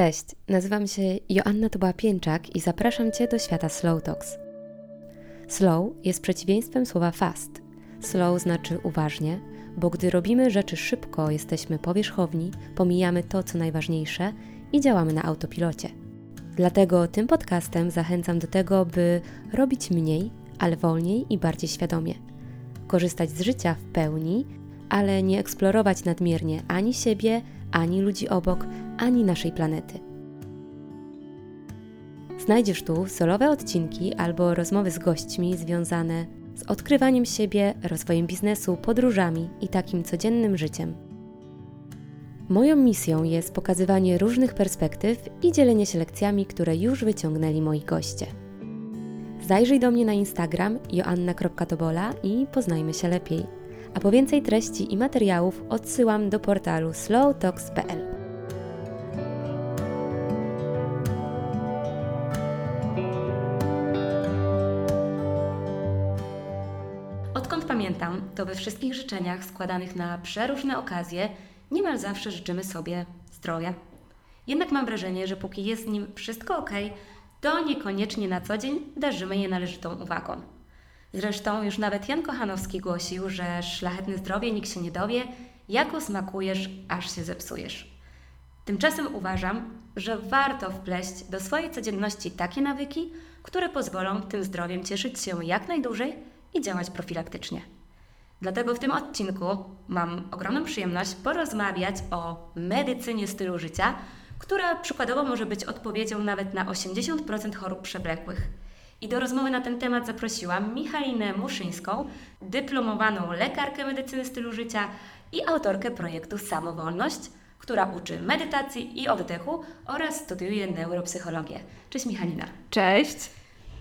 Cześć, nazywam się Joanna Tuba-Pięczak i zapraszam Cię do świata Slow Talks. Slow jest przeciwieństwem słowa fast. Slow znaczy uważnie, bo gdy robimy rzeczy szybko, jesteśmy powierzchowni, pomijamy to, co najważniejsze i działamy na autopilocie. Dlatego tym podcastem zachęcam do tego, by robić mniej, ale wolniej i bardziej świadomie. Korzystać z życia w pełni, ale nie eksplorować nadmiernie ani siebie, ani ludzi obok, ani naszej planety. Znajdziesz tu solowe odcinki albo rozmowy z gośćmi związane z odkrywaniem siebie, rozwojem biznesu, podróżami i takim codziennym życiem. Moją misją jest pokazywanie różnych perspektyw i dzielenie się lekcjami, które już wyciągnęli moi goście. Zajrzyj do mnie na Instagram joanna.tobola i poznajmy się lepiej. A po więcej treści i materiałów odsyłam do portalu slowtalks.pl. Odkąd pamiętam, to we wszystkich życzeniach składanych na przeróżne okazje niemal zawsze życzymy sobie zdrowia. Jednak mam wrażenie, że póki jest z nim wszystko ok, to niekoniecznie na co dzień darzymy je należytą uwagą. Zresztą już nawet Jan Kochanowski głosił, że szlachetne zdrowie nikt się nie dowie, jako smakujesz, aż się zepsujesz. Tymczasem uważam, że warto wpleść do swojej codzienności takie nawyki, które pozwolą tym zdrowiem cieszyć się jak najdłużej i działać profilaktycznie. Dlatego w tym odcinku mam ogromną przyjemność porozmawiać o medycynie stylu życia, która przykładowo może być odpowiedzią nawet na 80% chorób przewlekłych. I do rozmowy na ten temat zaprosiłam Michalinę Muszyńską, dyplomowaną lekarkę medycyny stylu życia i autorkę projektu Samowolność, która uczy medytacji i oddechu oraz studiuje neuropsychologię. Cześć Michalina. Cześć.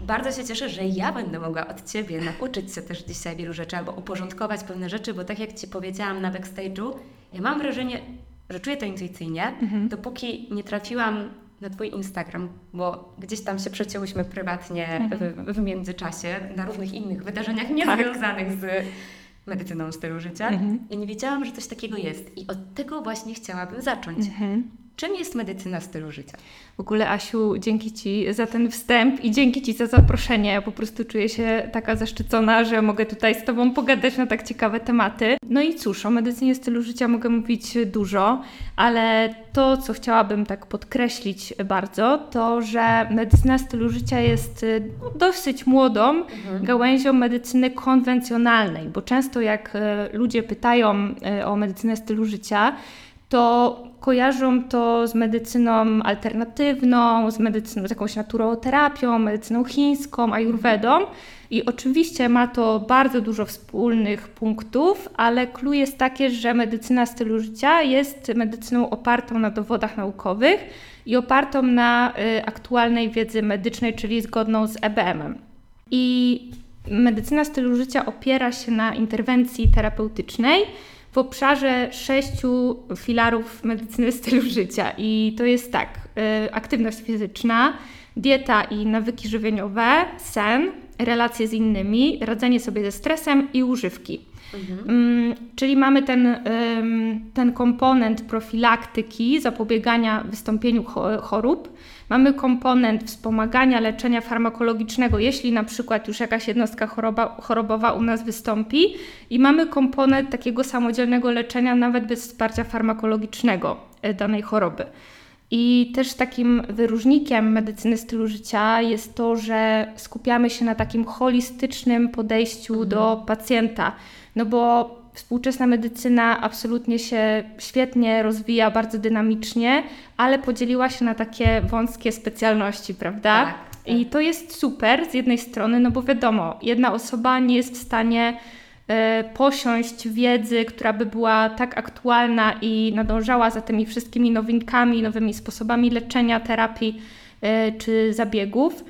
Bardzo się cieszę, że ja będę mogła od Ciebie nauczyć się też dzisiaj wielu rzeczy albo uporządkować pewne rzeczy, bo tak jak Ci powiedziałam na backstage'u, ja mam wrażenie, że czuję to intuicyjnie, mhm. dopóki nie trafiłam na Twój Instagram, bo gdzieś tam się przecięłyśmy prywatnie mhm. w, w, międzyczasie na różnych innych wydarzeniach niezwiązanych tak. z medycyną stylu życia. Mhm. Ja nie wiedziałam, że coś takiego jest i od tego właśnie chciałabym zacząć. Mhm. Czym jest medycyna stylu życia? W ogóle, Asiu, dzięki Ci za ten wstęp i dzięki Ci za zaproszenie. Ja po prostu czuję się taka zaszczycona, że mogę tutaj z Tobą pogadać na tak ciekawe tematy. No i cóż, o medycynie stylu życia mogę mówić dużo, ale to, co chciałabym tak podkreślić bardzo, to, że medycyna stylu życia jest no, dosyć młodą mhm. gałęzią medycyny konwencjonalnej, bo często jak e, ludzie pytają e, o medycynę stylu życia, to kojarzą to z medycyną alternatywną, z medycyną, z jakąś naturoterapią, medycyną chińską, ayurvedą. I oczywiście ma to bardzo dużo wspólnych punktów, ale clue jest takie, że medycyna stylu życia jest medycyną opartą na dowodach naukowych i opartą na y, aktualnej wiedzy medycznej, czyli zgodną z EBM-em. I medycyna stylu życia opiera się na interwencji terapeutycznej, w obszarze sześciu filarów medycyny stylu życia. I to jest tak: y, aktywność fizyczna, dieta i nawyki żywieniowe, sen, relacje z innymi, radzenie sobie ze stresem i używki. Mhm. Mm, czyli mamy ten, ten komponent profilaktyki, zapobiegania wystąpieniu chorób. Mamy komponent wspomagania leczenia farmakologicznego, jeśli na przykład już jakaś jednostka choroba, chorobowa u nas wystąpi, i mamy komponent takiego samodzielnego leczenia, nawet bez wsparcia farmakologicznego e, danej choroby. I też takim wyróżnikiem medycyny stylu życia jest to, że skupiamy się na takim holistycznym podejściu mhm. do pacjenta. No bo współczesna medycyna absolutnie się świetnie rozwija, bardzo dynamicznie, ale podzieliła się na takie wąskie specjalności, prawda? Tak, tak. I to jest super z jednej strony, no bo wiadomo, jedna osoba nie jest w stanie e, posiąść wiedzy, która by była tak aktualna i nadążała za tymi wszystkimi nowinkami, nowymi sposobami leczenia, terapii e, czy zabiegów.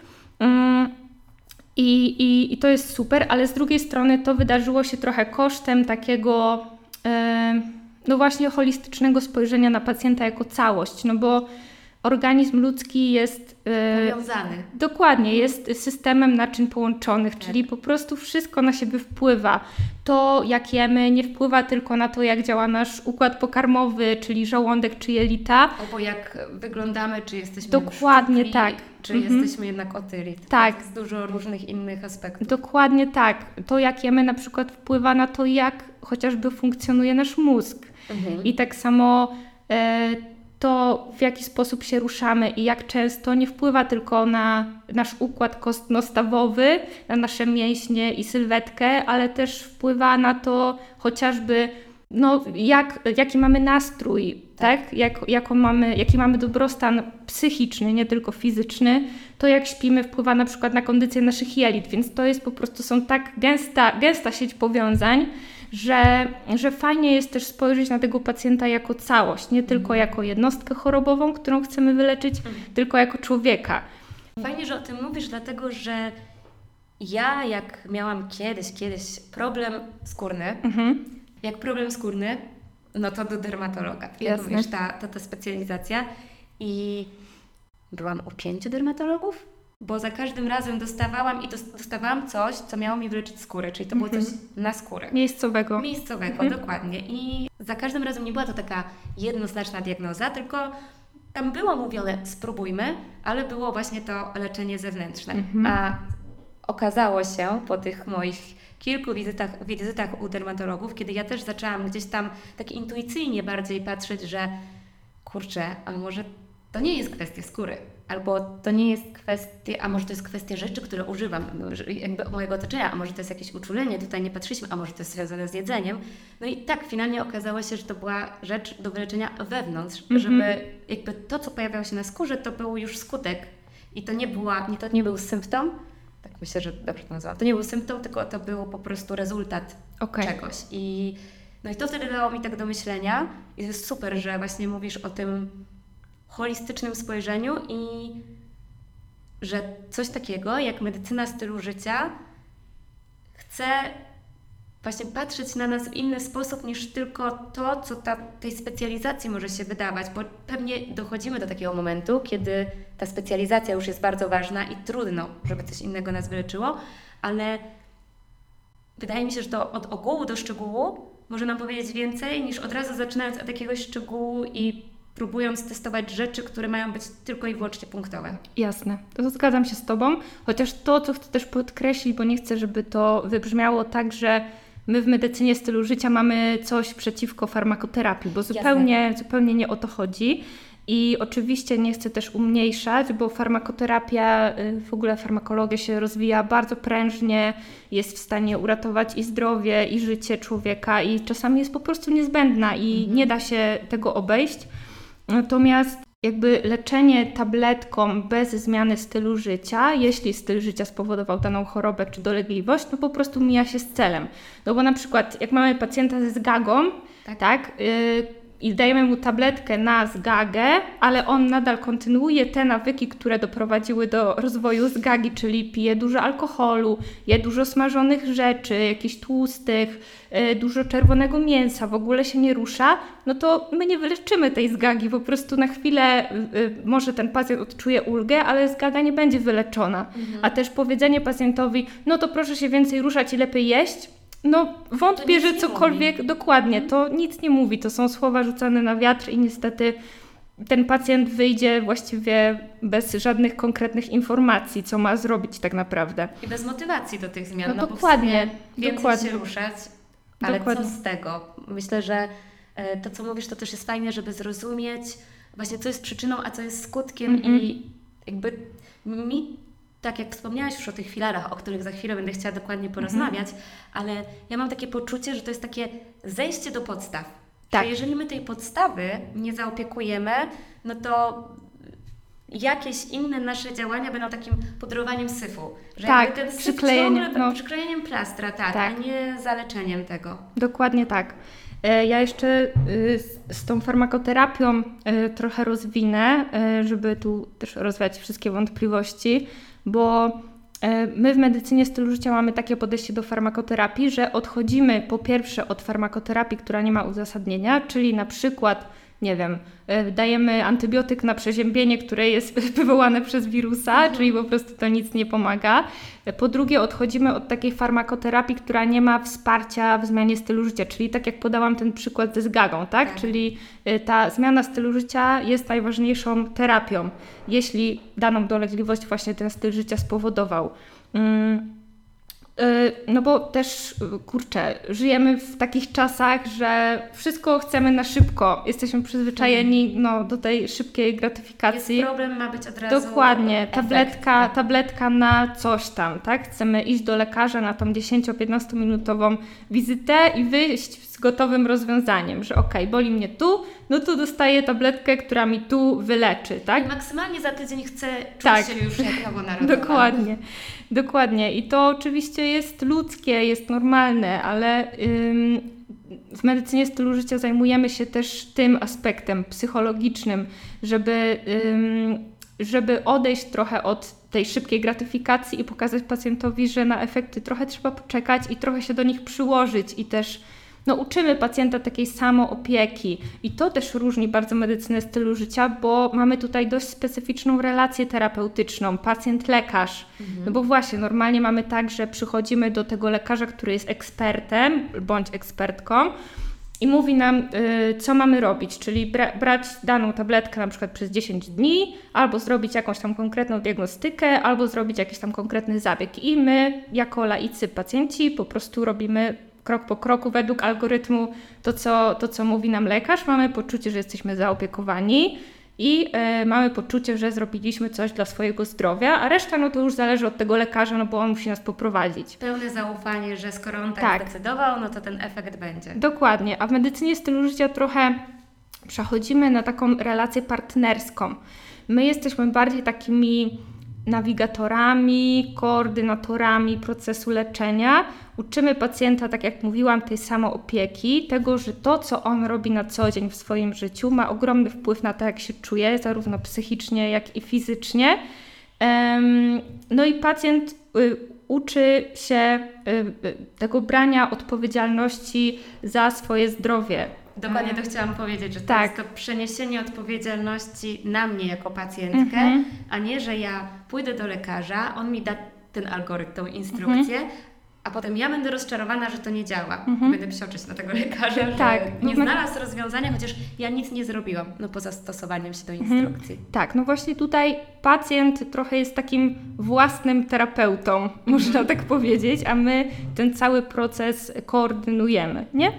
I, i, I to jest super, ale z drugiej strony to wydarzyło się trochę kosztem takiego, e, no właśnie, holistycznego spojrzenia na pacjenta jako całość, no bo organizm ludzki jest e, Powiązany. Dokładnie, jest systemem naczyń połączonych, Tak. czyli po prostu wszystko na siebie wpływa. To, jak jemy, nie wpływa tylko na to, jak działa nasz układ pokarmowy, czyli żołądek czy jelita. Albo jak wyglądamy, czy jesteśmy Dokładnie tak. Czy Mhm. jesteśmy jednak otyli. Tak. Jest dużo różnych innych aspektów. Dokładnie tak. To, jak jemy, na przykład wpływa na to, jak chociażby funkcjonuje nasz mózg. Mhm. I tak samo e, to, w jaki sposób się ruszamy i jak często nie wpływa tylko na nasz układ kostno-stawowy, na nasze mięśnie i sylwetkę, ale też wpływa na to chociażby, no, jak, jaki mamy nastrój, tak? Jak, jaką mamy, jaki mamy dobrostan psychiczny, nie tylko fizyczny, to jak śpimy wpływa na przykład na kondycję naszych jelit, więc to jest po prostu, są tak gęsta, gęsta sieć powiązań, że, że fajnie jest też spojrzeć na tego pacjenta jako całość, nie tylko jako jednostkę chorobową, którą chcemy wyleczyć, tylko jako człowieka. Fajnie, że o tym mówisz, dlatego że ja, jak miałam kiedyś, kiedyś problem skórny, Mhm. jak problem skórny, no to do dermatologa. Jak mówisz, ta, ta, ta specjalizacja. I byłam u pięciu dermatologów, bo za każdym razem dostawałam i dos- dostawałam coś, co miało mi wyleczyć skórę, czyli to było coś na skórę. Miejscowego. Miejscowego, Mhm. dokładnie. I za każdym razem nie była to taka jednoznaczna diagnoza, tylko tam było mówione spróbujmy, ale było właśnie to leczenie zewnętrzne. Mhm. A okazało się po tych moich kilku wizytach, wizytach u dermatologów, kiedy ja też zaczęłam gdzieś tam tak intuicyjnie bardziej patrzeć, że kurczę, a może to nie jest kwestia skóry, albo to nie jest kwestia, a może to jest kwestia rzeczy, które używam, no, jakby mojego otoczenia, a może to jest jakieś uczulenie, tutaj nie patrzyliśmy, a może to jest związane z jedzeniem. No i tak, finalnie okazało się, że to była rzecz do wyleczenia wewnątrz, Mhm. żeby jakby to, co pojawiało się na skórze, to był już skutek i to nie, była, nie, to nie był symptom, tak myślę, że dobrze to nazwałam, to nie był symptom, tylko to był po prostu rezultat Okej. czegoś. I, no i to wtedy dało mi tak do myślenia i to jest super, że właśnie mówisz o tym holistycznym spojrzeniu i że coś takiego jak medycyna stylu życia chce właśnie patrzeć na nas w inny sposób niż tylko to, co ta, tej specjalizacji może się wydawać, bo pewnie dochodzimy do takiego momentu, kiedy ta specjalizacja już jest bardzo ważna i trudno, żeby coś innego nas wyleczyło, ale wydaje mi się, że to od ogółu do szczegółu może nam powiedzieć więcej niż od razu zaczynając od jakiegoś szczegółu i próbując testować rzeczy, które mają być tylko i wyłącznie punktowe. Jasne, to zgadzam się z Tobą, chociaż to, co chcę też podkreślić, bo nie chcę, żeby to wybrzmiało tak, że my w medycynie stylu życia mamy coś przeciwko farmakoterapii, bo zupełnie, zupełnie nie o to chodzi. I oczywiście nie chcę też umniejszać, bo farmakoterapia, y, w ogóle farmakologia się rozwija bardzo prężnie, jest w stanie uratować i zdrowie, i życie człowieka, i czasami jest po prostu niezbędna i nie da się tego obejść. Natomiast jakby leczenie tabletką bez zmiany stylu życia, jeśli styl życia spowodował daną chorobę czy dolegliwość, no po prostu mija się z celem. No bo na przykład jak mamy pacjenta ze zgagą, Tak. tak, yy, i dajemy mu tabletkę na zgagę, ale on nadal kontynuuje te nawyki, które doprowadziły do rozwoju zgagi, czyli pije dużo alkoholu, je dużo smażonych rzeczy, jakichś tłustych, yy, dużo czerwonego mięsa, w ogóle się nie rusza, no to my nie wyleczymy tej zgagi. Po prostu na chwilę yy, może ten pacjent odczuje ulgę, ale zgaga nie będzie wyleczona. A też powiedzenie pacjentowi, no to proszę się więcej ruszać i lepiej jeść, no wątpię, że cokolwiek, dokładnie, to nic nie mówi, to są słowa rzucane na wiatr i niestety ten pacjent wyjdzie właściwie bez żadnych konkretnych informacji, co ma zrobić tak naprawdę. I bez motywacji do tych zmian. No No, dokładnie, więcej dokładnie. się ruszać, ale Dokładnie. co z tego? Myślę, że e, to, co mówisz, to też jest fajne, żeby zrozumieć właśnie, co jest przyczyną, a co jest skutkiem Mhm. i jakby mi, tak jak wspomniałaś już o tych filarach, o których za chwilę będę chciała dokładnie porozmawiać, ale ja mam takie poczucie, że to jest takie zejście do podstaw. Tak. Że jeżeli my tej podstawy nie zaopiekujemy, no to jakieś inne nasze działania będą takim pudrowaniem syfu. Że Tak, ten syf przyklejeniem, ciągle, no. przyklejeniem plastra, tak, Tak. a nie zaleczeniem tego. Dokładnie tak. E, Ja jeszcze y, z, z tą farmakoterapią y, trochę rozwinę, y, żeby tu też rozwiać wszystkie wątpliwości, bo y, my w medycynie stylu życia mamy takie podejście do farmakoterapii, że odchodzimy po pierwsze od farmakoterapii, która nie ma uzasadnienia, czyli na przykład nie wiem, e, dajemy antybiotyk na przeziębienie, które jest wywołane przez wirusa, mhm. czyli po prostu to nic nie pomaga. E, po drugie, odchodzimy od takiej farmakoterapii, która nie ma wsparcia w zmianie stylu życia, czyli tak jak podałam ten przykład ze zgagą, tak? tak. Czyli e, ta zmiana stylu życia jest najważniejszą terapią, jeśli daną dolegliwość właśnie ten styl życia spowodował. Mm, no bo też, kurczę, żyjemy w takich czasach, że wszystko chcemy na szybko. Jesteśmy przyzwyczajeni mhm. no, do tej szybkiej gratyfikacji. Jest problem, ma być od razu Dokładnie, tabletka, efekt. tabletka na coś tam, tak? Chcemy iść do lekarza na tą 10-15 minutową wizytę i wyjść z gotowym rozwiązaniem, że ok, boli mnie tu, no to dostaję tabletkę, która mi tu wyleczy, tak? I maksymalnie za tydzień chcę czuć tak. się już jak nowonarodowa. Dokładnie. Dokładnie. I to oczywiście jest ludzkie, jest normalne, ale ym, w medycynie stylu życia zajmujemy się też tym aspektem psychologicznym, żeby, ym, żeby odejść trochę od tej szybkiej gratyfikacji i pokazać pacjentowi, że na efekty trochę trzeba poczekać i trochę się do nich przyłożyć i też no, uczymy pacjenta takiej samoopieki i to też różni bardzo medycynę stylu życia, bo mamy tutaj dość specyficzną relację terapeutyczną, pacjent-lekarz. Mhm. No bo właśnie, normalnie mamy tak, że przychodzimy do tego lekarza, który jest ekspertem bądź ekspertką i mówi nam, y, co mamy robić, czyli bra brać daną tabletkę na przykład przez 10 dni, albo zrobić jakąś tam konkretną diagnostykę, albo zrobić jakiś tam konkretny zabieg. I my, jako laicy pacjenci, po prostu robimy krok po kroku według algorytmu to co, to, co mówi nam lekarz. Mamy poczucie, że jesteśmy zaopiekowani i y, mamy poczucie, że zrobiliśmy coś dla swojego zdrowia, a reszta no to już zależy od tego lekarza, no bo on musi nas poprowadzić. Pełne zaufanie, że skoro on tak, tak. zdecydował, no to ten efekt będzie. Dokładnie, a w medycynie stylu życia trochę przechodzimy na taką relację partnerską. My jesteśmy bardziej takimi nawigatorami, koordynatorami procesu leczenia. Uczymy pacjenta, tak jak mówiłam, tej samoopieki, tego, że to, co on robi na co dzień w swoim życiu, ma ogromny wpływ na to, jak się czuje, zarówno psychicznie, jak i fizycznie. No i pacjent y, uczy się y, y, tego brania odpowiedzialności za swoje zdrowie, Dokładnie to chciałam powiedzieć, że to tak. jest to przeniesienie odpowiedzialności na mnie jako pacjentkę, mhm. a nie, że ja pójdę do lekarza, on mi da ten algorytm, tą instrukcję, mhm. a potem ja będę rozczarowana, że to nie działa. Mhm. Będę psioczyć na tego lekarza, tak. że nie znalazł rozwiązania, chociaż ja nic nie zrobiłam, no poza stosowaniem się do mhm. instrukcji. Tak, no właśnie tutaj pacjent trochę jest takim własnym terapeutą, można tak powiedzieć, a my ten cały proces koordynujemy, nie?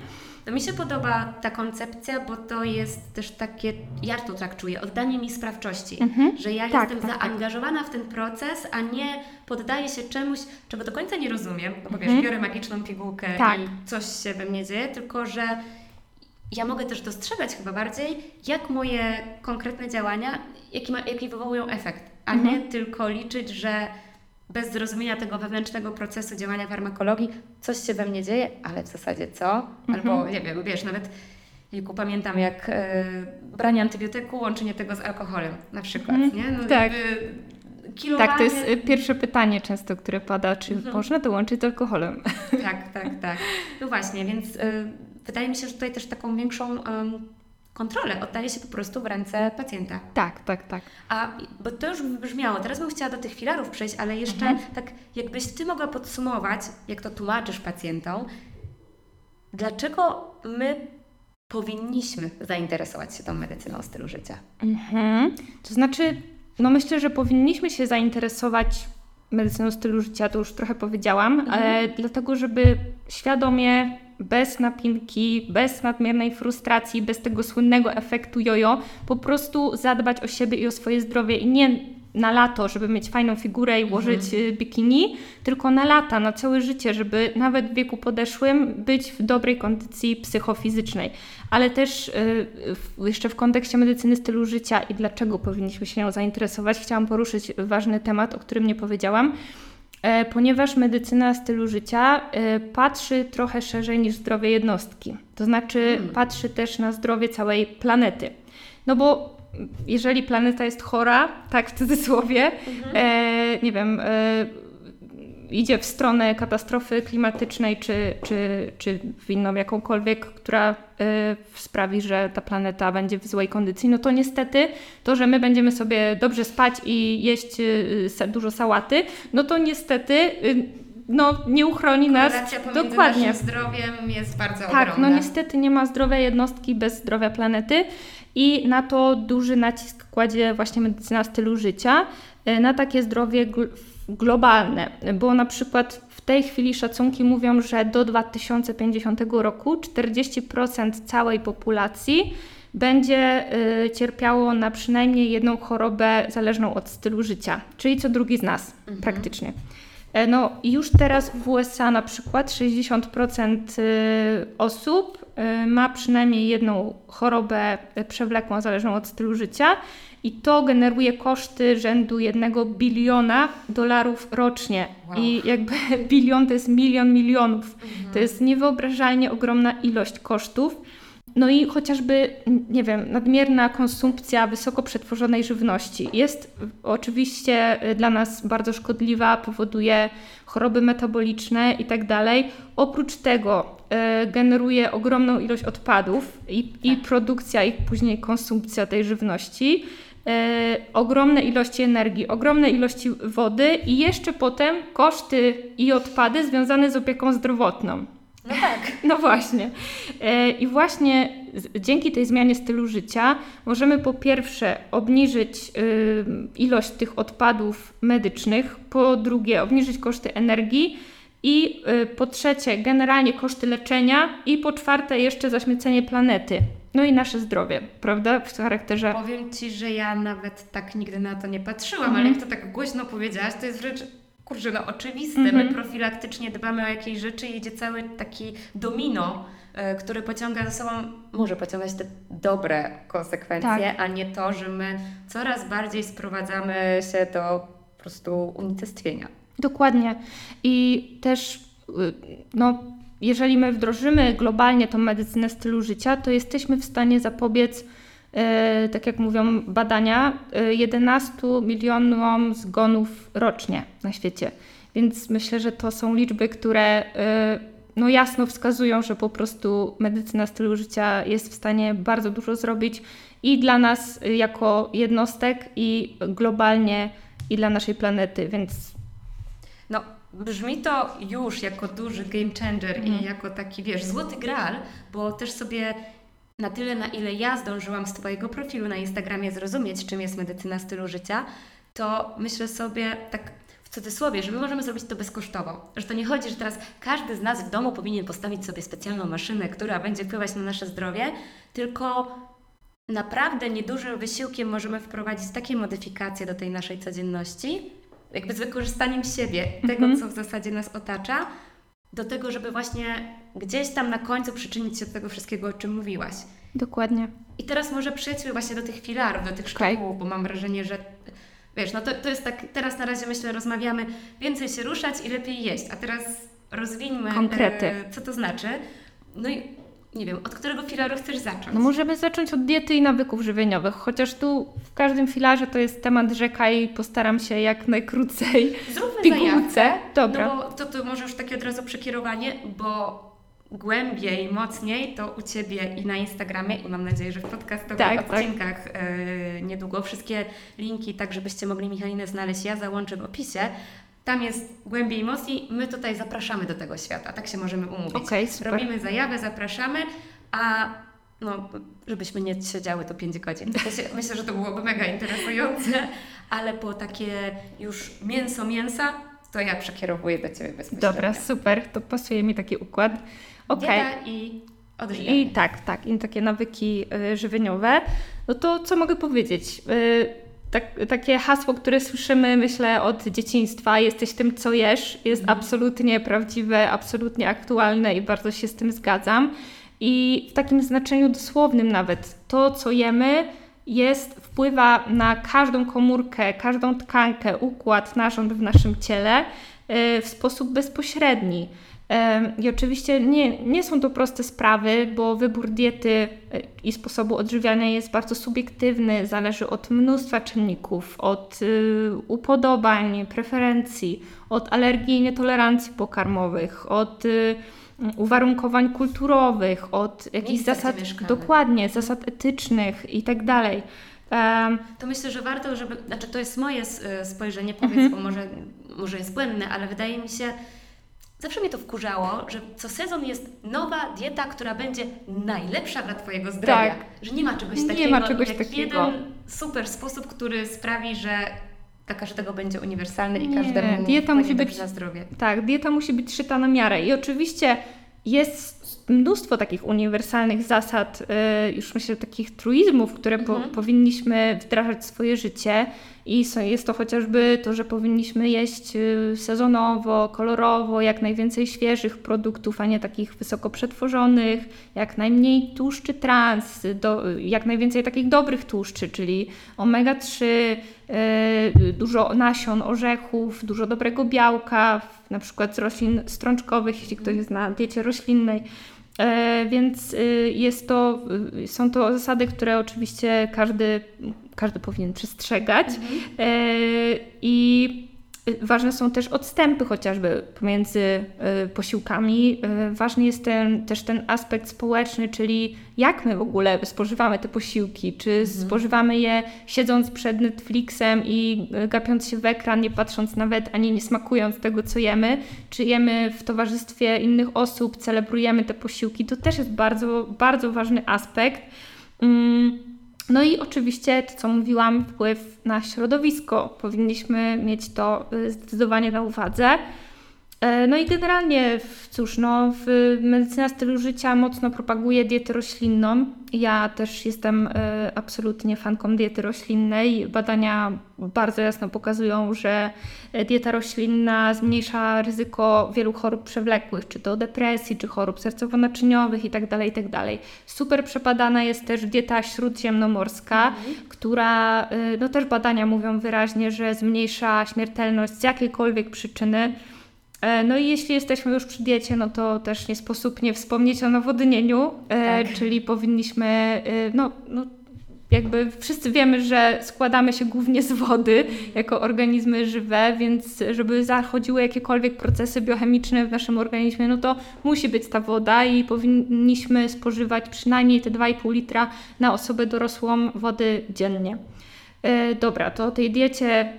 To mi się podoba ta koncepcja, bo to jest też takie, ja to tak czuję, oddanie mi sprawczości, mhm. że ja tak, jestem tak, tak. zaangażowana tak. w ten proces, a nie poddaję się czemuś, czego do końca nie rozumiem, bo mhm. wiesz, biorę magiczną pigułkę tak. i coś się we mnie dzieje, tylko że ja mogę też dostrzegać chyba bardziej, jak moje konkretne działania, jaki, ma, jaki wywołują efekt, a mhm. nie tylko liczyć, że bez zrozumienia tego wewnętrznego procesu działania farmakologii, coś się we mnie dzieje, ale w zasadzie co? Albo mhm. nie wiem, wiesz, nawet Jejku, pamiętam jak e, branie antybiotyku, łączenie tego z alkoholem na przykład, mhm. nie? No, tak. Kilowanie... Tak, to jest e, pierwsze pytanie często, które pada, czy mhm. można to łączyć z alkoholem? Tak, tak, tak. No właśnie, więc y, wydaje mi się, że tutaj też taką większą kontrolę oddaje się po prostu w ręce pacjenta. Tak, tak, tak. A, bo to już brzmiało, teraz bym chciała do tych filarów przejść, ale jeszcze mhm. tak jakbyś Ty mogła podsumować, jak to tłumaczysz pacjentom, dlaczego my powinniśmy zainteresować się tą medycyną stylu życia? Mhm. To znaczy, no myślę, że powinniśmy się zainteresować medycyną stylu życia, to już trochę powiedziałam, mhm. ale dlatego, żeby świadomie bez napinki, bez nadmiernej frustracji, bez tego słynnego efektu jojo, po prostu zadbać o siebie i o swoje zdrowie i nie na lato, żeby mieć fajną figurę i włożyć mhm. bikini, tylko na lata, na całe życie, żeby nawet w wieku podeszłym być w dobrej kondycji psychofizycznej. Ale też y, jeszcze w kontekście medycyny stylu życia i dlaczego powinniśmy się nią zainteresować, chciałam poruszyć ważny temat, o którym nie powiedziałam ponieważ medycyna stylu życia e, patrzy trochę szerzej niż zdrowie jednostki. To znaczy hmm. patrzy też na zdrowie całej planety. No bo jeżeli planeta jest chora, tak w cudzysłowie, mhm. e, nie wiem, e, idzie w stronę katastrofy klimatycznej, czy, czy, czy w inną jakąkolwiek, która y, sprawi, że ta planeta będzie w złej kondycji, no to niestety to, że my będziemy sobie dobrze spać i jeść y, dużo sałaty, no to niestety y, no, nie uchroni nas. Dokładnie. naszym zdrowiem jest bardzo Tak, ogromna. no niestety nie ma zdrowej jednostki bez zdrowia planety i na to duży nacisk kładzie właśnie medycyna stylu życia, na takie zdrowie globalne, bo na przykład w tej chwili szacunki mówią, że do 2050 roku 40% całej populacji będzie y, cierpiało na przynajmniej jedną chorobę zależną od stylu życia, czyli co drugi z nas mhm. praktycznie. E, no już teraz w USA na przykład 60% y, osób y, ma przynajmniej jedną chorobę przewlekłą zależną od stylu życia i to generuje koszty rzędu jednego biliona dolarów rocznie. Wow. I jakby bilion to jest milion milionów. Mhm. To jest niewyobrażalnie ogromna ilość kosztów. No i chociażby, nie wiem, nadmierna konsumpcja wysoko przetworzonej żywności jest oczywiście dla nas bardzo szkodliwa, powoduje choroby metaboliczne i tak dalej. Oprócz tego e, generuje ogromną ilość odpadów i, tak. i produkcja i później konsumpcja tej żywności ogromne ilości energii, ogromne ilości wody i jeszcze potem koszty i odpady związane z opieką zdrowotną. No tak. No właśnie. E, I właśnie dzięki tej zmianie stylu życia możemy po pierwsze obniżyć y, ilość tych odpadów medycznych, po drugie obniżyć koszty energii i y, po trzecie generalnie koszty leczenia i po czwarte jeszcze zaśmiecenie planety. No i nasze zdrowie, prawda? W charakterze. Powiem Ci, że ja nawet tak nigdy na to nie patrzyłam, mm ale jak to tak głośno powiedziałaś, to jest wręcz kurczę, no oczywiste. Mm -hmm. My mhm. profilaktycznie dbamy o jakieś rzeczy i idzie cały taki domino, y, który pociąga za sobą, może pociągać te dobre konsekwencje, tak. a nie to, że my coraz bardziej sprowadzamy się do po prostu unicestwienia. Dokładnie. I też y, no, jeżeli my wdrożymy globalnie tą medycynę stylu życia, to jesteśmy w stanie zapobiec, e, tak jak mówią badania, 11 e, milionom zgonów rocznie na świecie. Więc myślę, że to są liczby, które e, no jasno wskazują, że po prostu medycyna stylu życia jest w stanie bardzo dużo zrobić i dla nas jako jednostek, i globalnie, i dla naszej planety, więc. Brzmi to już jako duży game changer mm. i mhm. jako taki, wiesz, złoty graal, bo też sobie na tyle, na ile ja zdążyłam z Twojego profilu na Instagramie zrozumieć, czym jest medycyna stylu życia, to myślę sobie tak w cudzysłowie, że my możemy zrobić to bezkosztowo. Że to nie chodzi, że teraz każdy z nas w domu powinien postawić sobie specjalną maszynę, która będzie wpływać na nasze zdrowie, tylko naprawdę niedużym wysiłkiem możemy wprowadzić takie modyfikacje do tej naszej codzienności, jakby z wykorzystaniem siebie, tego, mhm. co w zasadzie nas otacza, do tego, żeby właśnie gdzieś tam na końcu przyczynić się do tego wszystkiego, o czym mówiłaś. Dokładnie. I teraz może przejdźmy właśnie do tych filarów, do tych okay. szkół, bo mam wrażenie, że wiesz, no to, to jest tak, teraz na razie myślę, rozmawiamy, więcej się ruszać i lepiej jeść, a teraz rozwińmy, Konkrety. E, co to znaczy. No i nie wiem, od którego filaru chcesz zacząć? No możemy zacząć od diety i nawyków żywieniowych, chociaż tu w każdym filarze to jest temat rzeka i postaram się jak najkrócej Zróbmy pigułce. Dobra. No bo to, to może już takie od razu przekierowanie, bo głębiej, mocniej to u Ciebie i na Instagramie i mam nadzieję, że w podcastowych tak, tak. odcinkach tak. Yy, niedługo wszystkie linki, tak żebyście mogli Michalinę znaleźć, ja załączę w opisie. Tam jest głębiej mocniej. My tutaj zapraszamy do tego świata, tak się możemy umówić. Okay, super. Robimy zajawę, zapraszamy, a no, żebyśmy nie siedziały to 5 godzin. Myślę, że to byłoby mega interesujące, ale po takie już mięso mięsa, to ja przekierowuję do Ciebie bezpośrednio. Dobra, super, to pasuje mi taki układ. Okay. i odżywianie. I tak, tak, i takie nawyki y, żywieniowe. No to co mogę powiedzieć? Y, tak, takie hasło, które słyszymy, myślę, od dzieciństwa, jesteś tym, co jesz, jest mhm. absolutnie prawdziwe, absolutnie aktualne i bardzo się z tym zgadzam. I w takim znaczeniu dosłownym nawet, to, co jemy, jest, wpływa na każdą komórkę, każdą tkankę, układ, narząd w naszym ciele y, w sposób bezpośredni. I oczywiście nie, nie są to proste sprawy, bo wybór diety e, i sposobu odżywiania jest bardzo subiektywny, zależy od mnóstwa czynników, od y, upodobań, preferencji, od alergii i nietolerancji pokarmowych, od y, uwarunkowań kulturowych, od jakichś zasad, dokładnie, zasad etycznych i tak dalej. To myślę, że warto, żeby, znaczy to jest moje e, spojrzenie, powiedz, mm -hmm. bo może, może jest błędne, ale wydaje mi się, Zawsze mnie to wkurzało, że co sezon jest nowa dieta, która będzie najlepsza dla Twojego zdrowia. Tak. Że nie ma czegoś takiego. Nie ma czegoś jak takiego. jeden super sposób, który sprawi, że dla każdego będzie uniwersalny i każdemu dieta musi być na zdrowie. Tak, dieta musi być szyta na miarę. I oczywiście jest mnóstwo takich uniwersalnych zasad, y, już myślę, takich truizmów, które mhm. po, powinniśmy wdrażać w swoje życie. I jest to chociażby to, że powinniśmy jeść y, sezonowo, kolorowo, jak najwięcej świeżych produktów, a nie takich wysoko przetworzonych, jak najmniej tłuszczy trans, do, jak najwięcej takich dobrych tłuszczy, czyli omega-3, yy, dużo nasion, orzechów, dużo dobrego białka, na przykład z roślin strączkowych, jeśli ktoś jest na diecie roślinnej. E, więc y, jest to, y, są to zasady, które oczywiście każdy, każdy powinien przestrzegać. Mhm. E, I Ważne są też odstępy chociażby pomiędzy y, posiłkami. Y, ważny jest ten, też ten aspekt społeczny, czyli jak my w ogóle spożywamy te posiłki. Czy mhm. spożywamy je siedząc przed Netflixem i y, gapiąc się w ekran, nie patrząc nawet ani nie smakując tego, co jemy, czy jemy w towarzystwie innych osób, celebrujemy te posiłki. To też jest bardzo, bardzo ważny aspekt. Mm, no i oczywiście to, co mówiłam, wpływ na środowisko. Powinniśmy mieć to y, zdecydowanie na uwadze. E, no i generalnie, cóż, no, w medycyna stylu życia mocno propaguje dietę roślinną. Ja też jestem y, absolutnie fanką diety roślinnej. Badania bardzo jasno pokazują, że dieta roślinna zmniejsza ryzyko wielu chorób przewlekłych, czy to depresji, czy chorób sercowo-naczyniowych itd., tak itd. Tak Super przepadana jest też dieta śródziemnomorska, mhm. która, y, no też badania mówią wyraźnie, że zmniejsza śmiertelność z jakiejkolwiek przyczyny. E, no i jeśli jesteśmy już przy diecie, no to też nie sposób nie wspomnieć o nawodnieniu, e, tak. czyli powinniśmy, e, no, no jakby wszyscy wiemy, że składamy się głównie z wody jako organizmy żywe, więc żeby zachodziły jakiekolwiek procesy biochemiczne w naszym organizmie, no to musi być ta woda i powinniśmy spożywać przynajmniej te 2,5 litra na osobę dorosłą wody dziennie. E, dobra, to o tej diecie.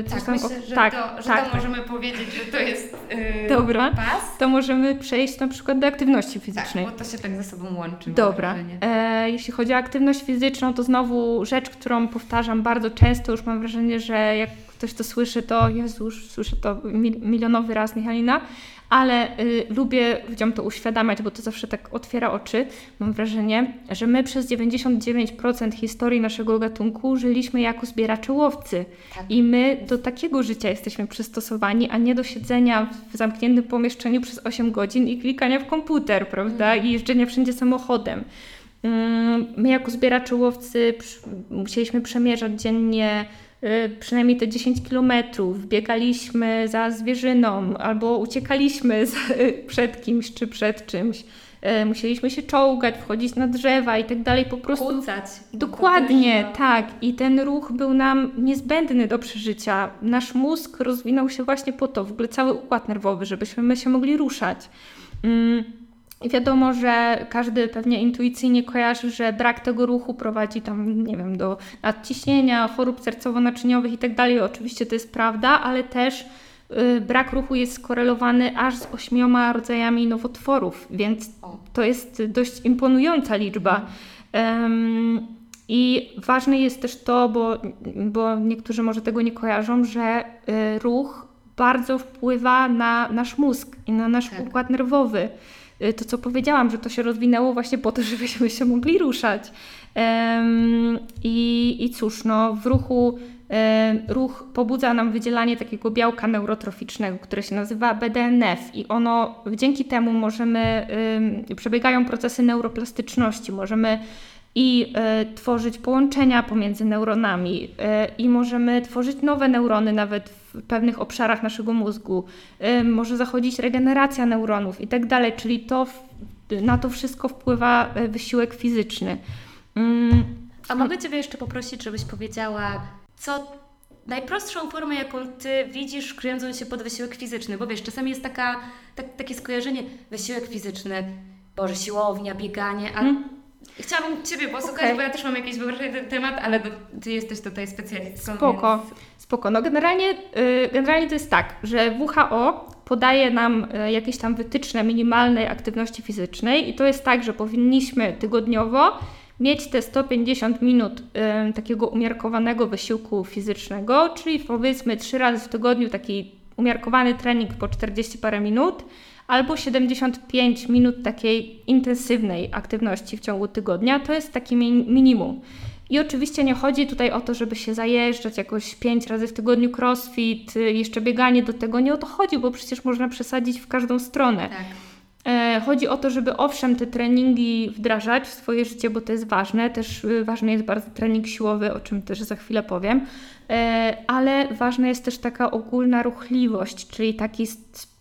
E, tak, myślę, że, tak, to, że tak. to możemy powiedzieć, że to jest e, Dobra, pas. to możemy przejść na przykład do aktywności fizycznej. Tak, bo to się tak ze sobą łączy. Dobra, e, jeśli chodzi o aktywność fizyczną, to znowu rzecz, którą powtarzam bardzo często, już mam wrażenie, że jak ktoś to słyszy, to Jezu, już słyszę to milionowy raz, Michalina, ale y, lubię ludziom to uświadamiać, bo to zawsze tak otwiera oczy. Mam wrażenie, że my przez 99% historii naszego gatunku żyliśmy jako zbieracze łowcy. Tak. I my do takiego życia jesteśmy przystosowani, a nie do siedzenia w zamkniętym pomieszczeniu przez 8 godzin i klikania w komputer, prawda? Mm. I jeżdżenia wszędzie samochodem. My jako zbieracze łowcy musieliśmy przemierzać dziennie przynajmniej te 10 kilometrów, biegaliśmy za zwierzyną albo uciekaliśmy przed kimś czy przed czymś. Y, musieliśmy się czołgać, wchodzić na drzewa i tak dalej, po prostu. Kucać. Dokładnie, tak. I ten ruch był nam niezbędny do przeżycia. Nasz mózg rozwinął się właśnie po to, w ogóle cały układ nerwowy, żebyśmy my się mogli ruszać. Mm. Wiadomo, że każdy pewnie intuicyjnie kojarzy, że brak tego ruchu prowadzi tam, nie wiem, do nadciśnienia, chorób sercowo-naczyniowych i tak dalej. Oczywiście to jest prawda, ale też y, brak ruchu jest skorelowany aż z ośmioma rodzajami nowotworów, więc to jest dość imponująca liczba. Um, I ważne jest też to, bo, bo niektórzy może tego nie kojarzą, że y, ruch bardzo wpływa na nasz mózg i na nasz tak. układ nerwowy. Y, to, co powiedziałam, że to się rozwinęło właśnie po to, żebyśmy się mogli ruszać. I, i cóż, no, w ruchu ruch pobudza nam wydzielanie takiego białka neurotroficznego, które się nazywa BDNF i ono dzięki temu możemy, przebiegają procesy neuroplastyczności, możemy i e, tworzyć połączenia pomiędzy neuronami e, i możemy tworzyć nowe neurony nawet w pewnych obszarach naszego mózgu. E, może zachodzić regeneracja neuronów i tak dalej, czyli to, na to wszystko wpływa wysiłek fizyczny. Mm, A mogę Ciebie jeszcze poprosić, żebyś powiedziała, co najprostszą formę, jaką Ty widzisz, kryjącą się pod wysiłek fizyczny, bo wiesz, czasami jest taka, tak, takie skojarzenie, wysiłek fizyczny, Boże, siłownia, bieganie, a Mhm. Chciałabym Ciebie posłuchać, Okej. bo ja też mam jakieś wyobrażenie na ten temat, ale do, Ty jesteś tutaj specjalistką, Spoko, Więc... spoko. No generalnie, y, generalnie to jest tak, że WHO podaje nam y, jakieś tam wytyczne minimalnej aktywności fizycznej i to jest tak, że powinniśmy tygodniowo mieć te 150 minut y, takiego umiarkowanego wysiłku fizycznego, czyli powiedzmy trzy razy w tygodniu taki umiarkowany trening po 40 parę minut, albo 75 minut takiej intensywnej aktywności w ciągu tygodnia. To jest taki mi- minimum. I oczywiście nie chodzi tutaj o to, żeby się zajeżdżać jakoś 5 razy w tygodniu crossfit, y, jeszcze bieganie do tego. Nie o to chodzi, bo przecież można przesadzić w każdą stronę. Tak. E, Chodzi o to, żeby owszem te treningi wdrażać w swoje życie, bo to jest ważne. Też y, ważny jest bardzo trening siłowy, o czym też za chwilę powiem. E, Ale ważna jest też taka ogólna ruchliwość, czyli taki,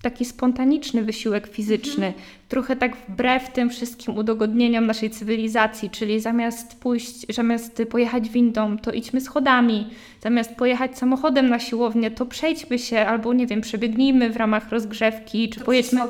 taki spontaniczny wysiłek fizyczny. Trochę tak wbrew tym wszystkim udogodnieniom naszej cywilizacji, czyli zamiast pójść, zamiast pojechać windą, to idźmy schodami. Zamiast pojechać samochodem na siłownię, to przejdźmy się albo nie wiem, przebiegnijmy w ramach rozgrzewki, czy To pojedźmy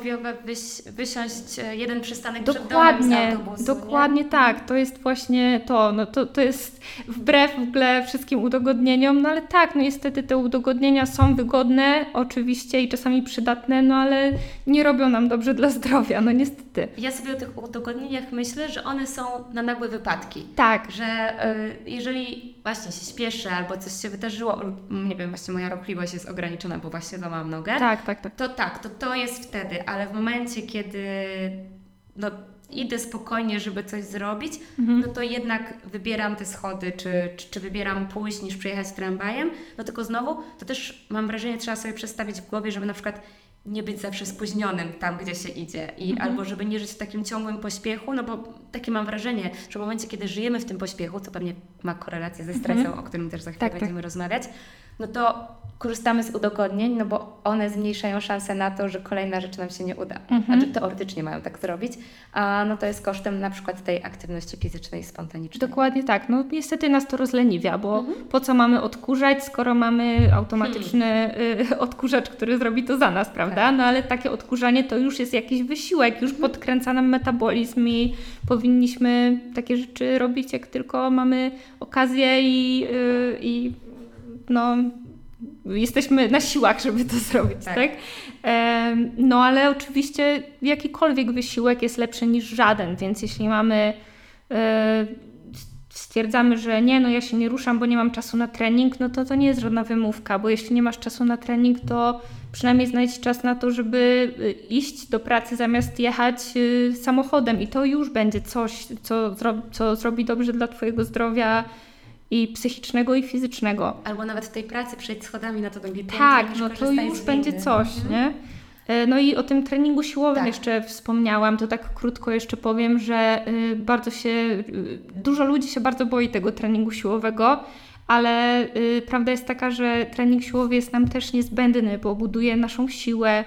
wyś, wysiąść e, jeden przystanek przed domem z Dokładnie, autobusu, dokładnie tak. To jest właśnie to. No to, to jest wbrew w ogóle wszystkim udogodnieniom, no ale tak, no niestety te udogodnienia są wygodne, oczywiście i czasami przydatne, no ale nie robią nam dobrze dla zdrowia, no niestety. Nie? Ja sobie o tych udogodnieniach myślę, że one są na nagłe wypadki. Tak, Że y, jeżeli właśnie się śpieszę albo coś się wydarzyło, lub nie wiem, właśnie moja ruchliwość jest ograniczona, bo właśnie złamałam nogę, tak, tak, tak. to tak, to to jest wtedy, ale w momencie, kiedy no, idę spokojnie, żeby coś zrobić, Mhm. no to jednak wybieram te schody, czy, czy, czy wybieram pójść niż przyjechać tramwajem, no tylko znowu, to też mam wrażenie, trzeba sobie przestawić w głowie, żeby na przykład nie być zawsze spóźnionym tam, gdzie się idzie i Mhm. albo żeby nie żyć w takim ciągłym pośpiechu, no bo takie mam wrażenie, że w momencie, kiedy żyjemy w tym pośpiechu, co pewnie ma korelację ze stresem, o którym też za chwilę Tak, tak. będziemy rozmawiać, no to korzystamy z udogodnień, no bo one zmniejszają szanse na to, że kolejna rzecz nam się nie uda. Mhm. Znaczy teoretycznie mają tak zrobić, a no to jest kosztem na przykład tej aktywności fizycznej spontanicznej. Dokładnie tak. No niestety nas to rozleniwia, bo Mhm. po co mamy odkurzać, skoro mamy automatyczny y, odkurzacz, który zrobi to za nas, prawda? Tak. No ale takie odkurzanie to już jest jakiś wysiłek, już Mhm. podkręca nam metabolizm i powinniśmy takie rzeczy robić, jak tylko mamy okazję i, y, i no jesteśmy na siłach, żeby to zrobić, Tak. tak? No ale oczywiście jakikolwiek wysiłek jest lepszy niż żaden, więc jeśli mamy e, stwierdzamy, że nie, no ja się nie ruszam, bo nie mam czasu na trening, no to to nie jest żadna wymówka, bo jeśli nie masz czasu na trening, to przynajmniej znajdź czas na to, żeby y, iść do pracy zamiast jechać y, samochodem i to już będzie coś, co, co zrobi dobrze dla Twojego zdrowia i psychicznego i fizycznego. Albo nawet w tej pracy przejść schodami na to drugie piętro, Tak, no to już będzie coś, Mhm. nie? E, No i o tym treningu siłowym Tak. jeszcze wspomniałam, to tak krótko jeszcze powiem, że y, bardzo się, y, dużo ludzi się bardzo boi tego treningu siłowego, ale y, prawda jest taka, że trening siłowy jest nam też niezbędny, bo buduje naszą siłę,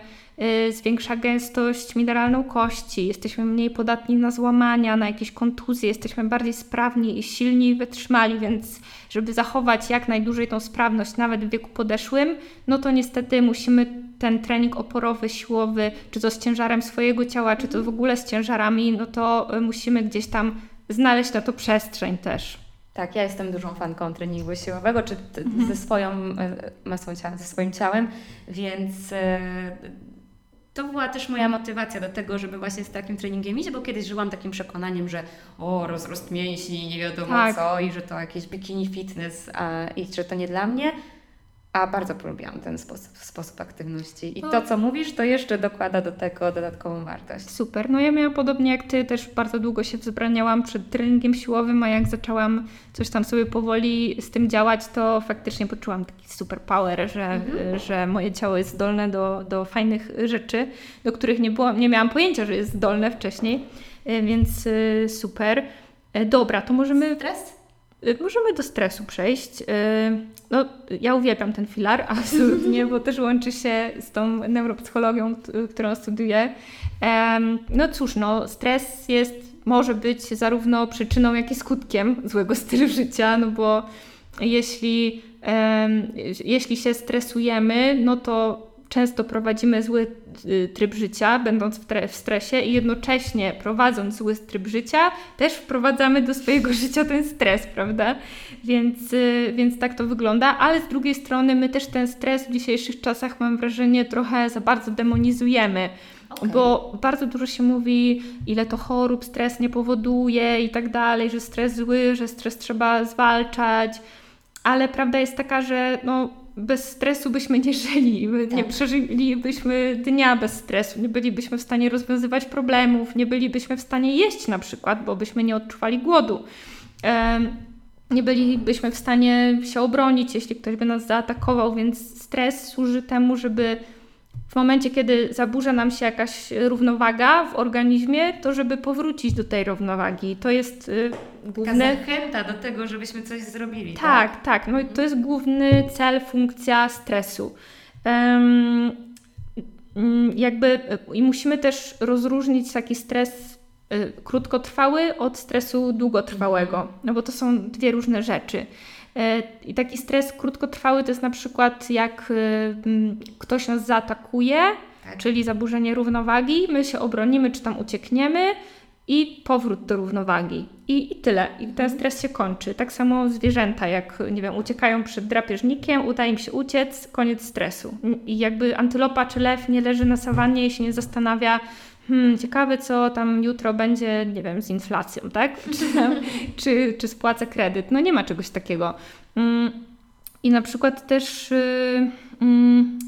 zwiększa gęstość mineralną kości, jesteśmy mniej podatni na złamania, na jakieś kontuzje, jesteśmy bardziej sprawni i silni i wytrzymali, więc żeby zachować jak najdłużej tą sprawność, nawet w wieku podeszłym, no to niestety musimy ten trening oporowy, siłowy, czy to z ciężarem swojego ciała, czy to w ogóle z ciężarami, no to y, musimy gdzieś tam znaleźć na to przestrzeń też. Tak, ja jestem dużą fanką treningu siłowego, czy Mhm. ze swoją e, masą ciała, ze swoim ciałem, więc to była też moja motywacja do tego, żeby właśnie z takim treningiem iść, bo kiedyś żyłam takim przekonaniem, że o, rozrost mięśni, nie wiadomo Tak. co i że to jakieś bikini fitness a, i że to nie dla mnie. A bardzo polubiłam ten sposób, sposób aktywności. I No. to, co mówisz, to jeszcze dokłada do tego dodatkową wartość. Super. No ja miałam podobnie jak Ty, też bardzo długo się wzbraniałam przed treningiem siłowym, a jak zaczęłam coś tam sobie powoli z tym działać, to faktycznie poczułam taki super power, że, Mhm. że moje ciało jest zdolne do, do fajnych rzeczy, do których nie, było, nie miałam pojęcia, że jest zdolne wcześniej, Y, więc y, super. E, dobra, to możemy... Stres? E, możemy do stresu przejść. E, no, ja uwielbiam ten filar, absolutnie, bo też łączy się z tą neuropsychologią, którą studiuję. No cóż, no, stres jest, może być zarówno przyczyną, jak i skutkiem złego stylu życia, no bo jeśli, jeśli się stresujemy, no to często prowadzimy zły y, tryb życia, będąc w, stresie, i jednocześnie prowadząc zły tryb życia, też wprowadzamy do swojego życia ten stres, prawda? Więc, y, więc tak to wygląda, ale z drugiej strony my też ten stres w dzisiejszych czasach, mam wrażenie, trochę za bardzo demonizujemy. Okay. Bo bardzo dużo się mówi, ile to chorób stres nie powoduje i tak dalej, że stres zły, że stres trzeba zwalczać, ale prawda jest taka, że no, bez stresu byśmy nie żyli, tak. nie przeżylibyśmy dnia bez stresu, nie bylibyśmy w stanie rozwiązywać problemów, nie bylibyśmy w stanie jeść na przykład, bo byśmy nie odczuwali głodu. nie bylibyśmy w stanie się obronić, jeśli ktoś by nas zaatakował, więc stres służy temu, żeby w momencie, kiedy zaburza nam się jakaś równowaga w organizmie, to żeby powrócić do tej równowagi. To jest y, główny... Taka zachęta do tego, żebyśmy coś zrobili. Tak, tak. tak. No i to jest główny cel, funkcja stresu. Um, jakby y, i musimy też rozróżnić taki stres y, krótkotrwały od stresu długotrwałego, no bo to są dwie różne rzeczy. E, I taki stres krótkotrwały to jest na przykład jak y, ktoś nas zaatakuje, tak. czyli zaburzenie równowagi, my się obronimy czy tam uciekniemy i powrót do równowagi. I, I tyle. I ten mhm. stres się kończy. Tak samo zwierzęta, jak nie wiem, uciekają przed drapieżnikiem, udaje im się uciec, koniec stresu. I jakby antylopa czy lew nie leży na sawannie i się nie zastanawia, hmm, ciekawe co tam jutro będzie, nie wiem, z inflacją, tak? Czy, czy, czy spłacę kredyt. No nie ma czegoś takiego. Mm, I na przykład też y, mm,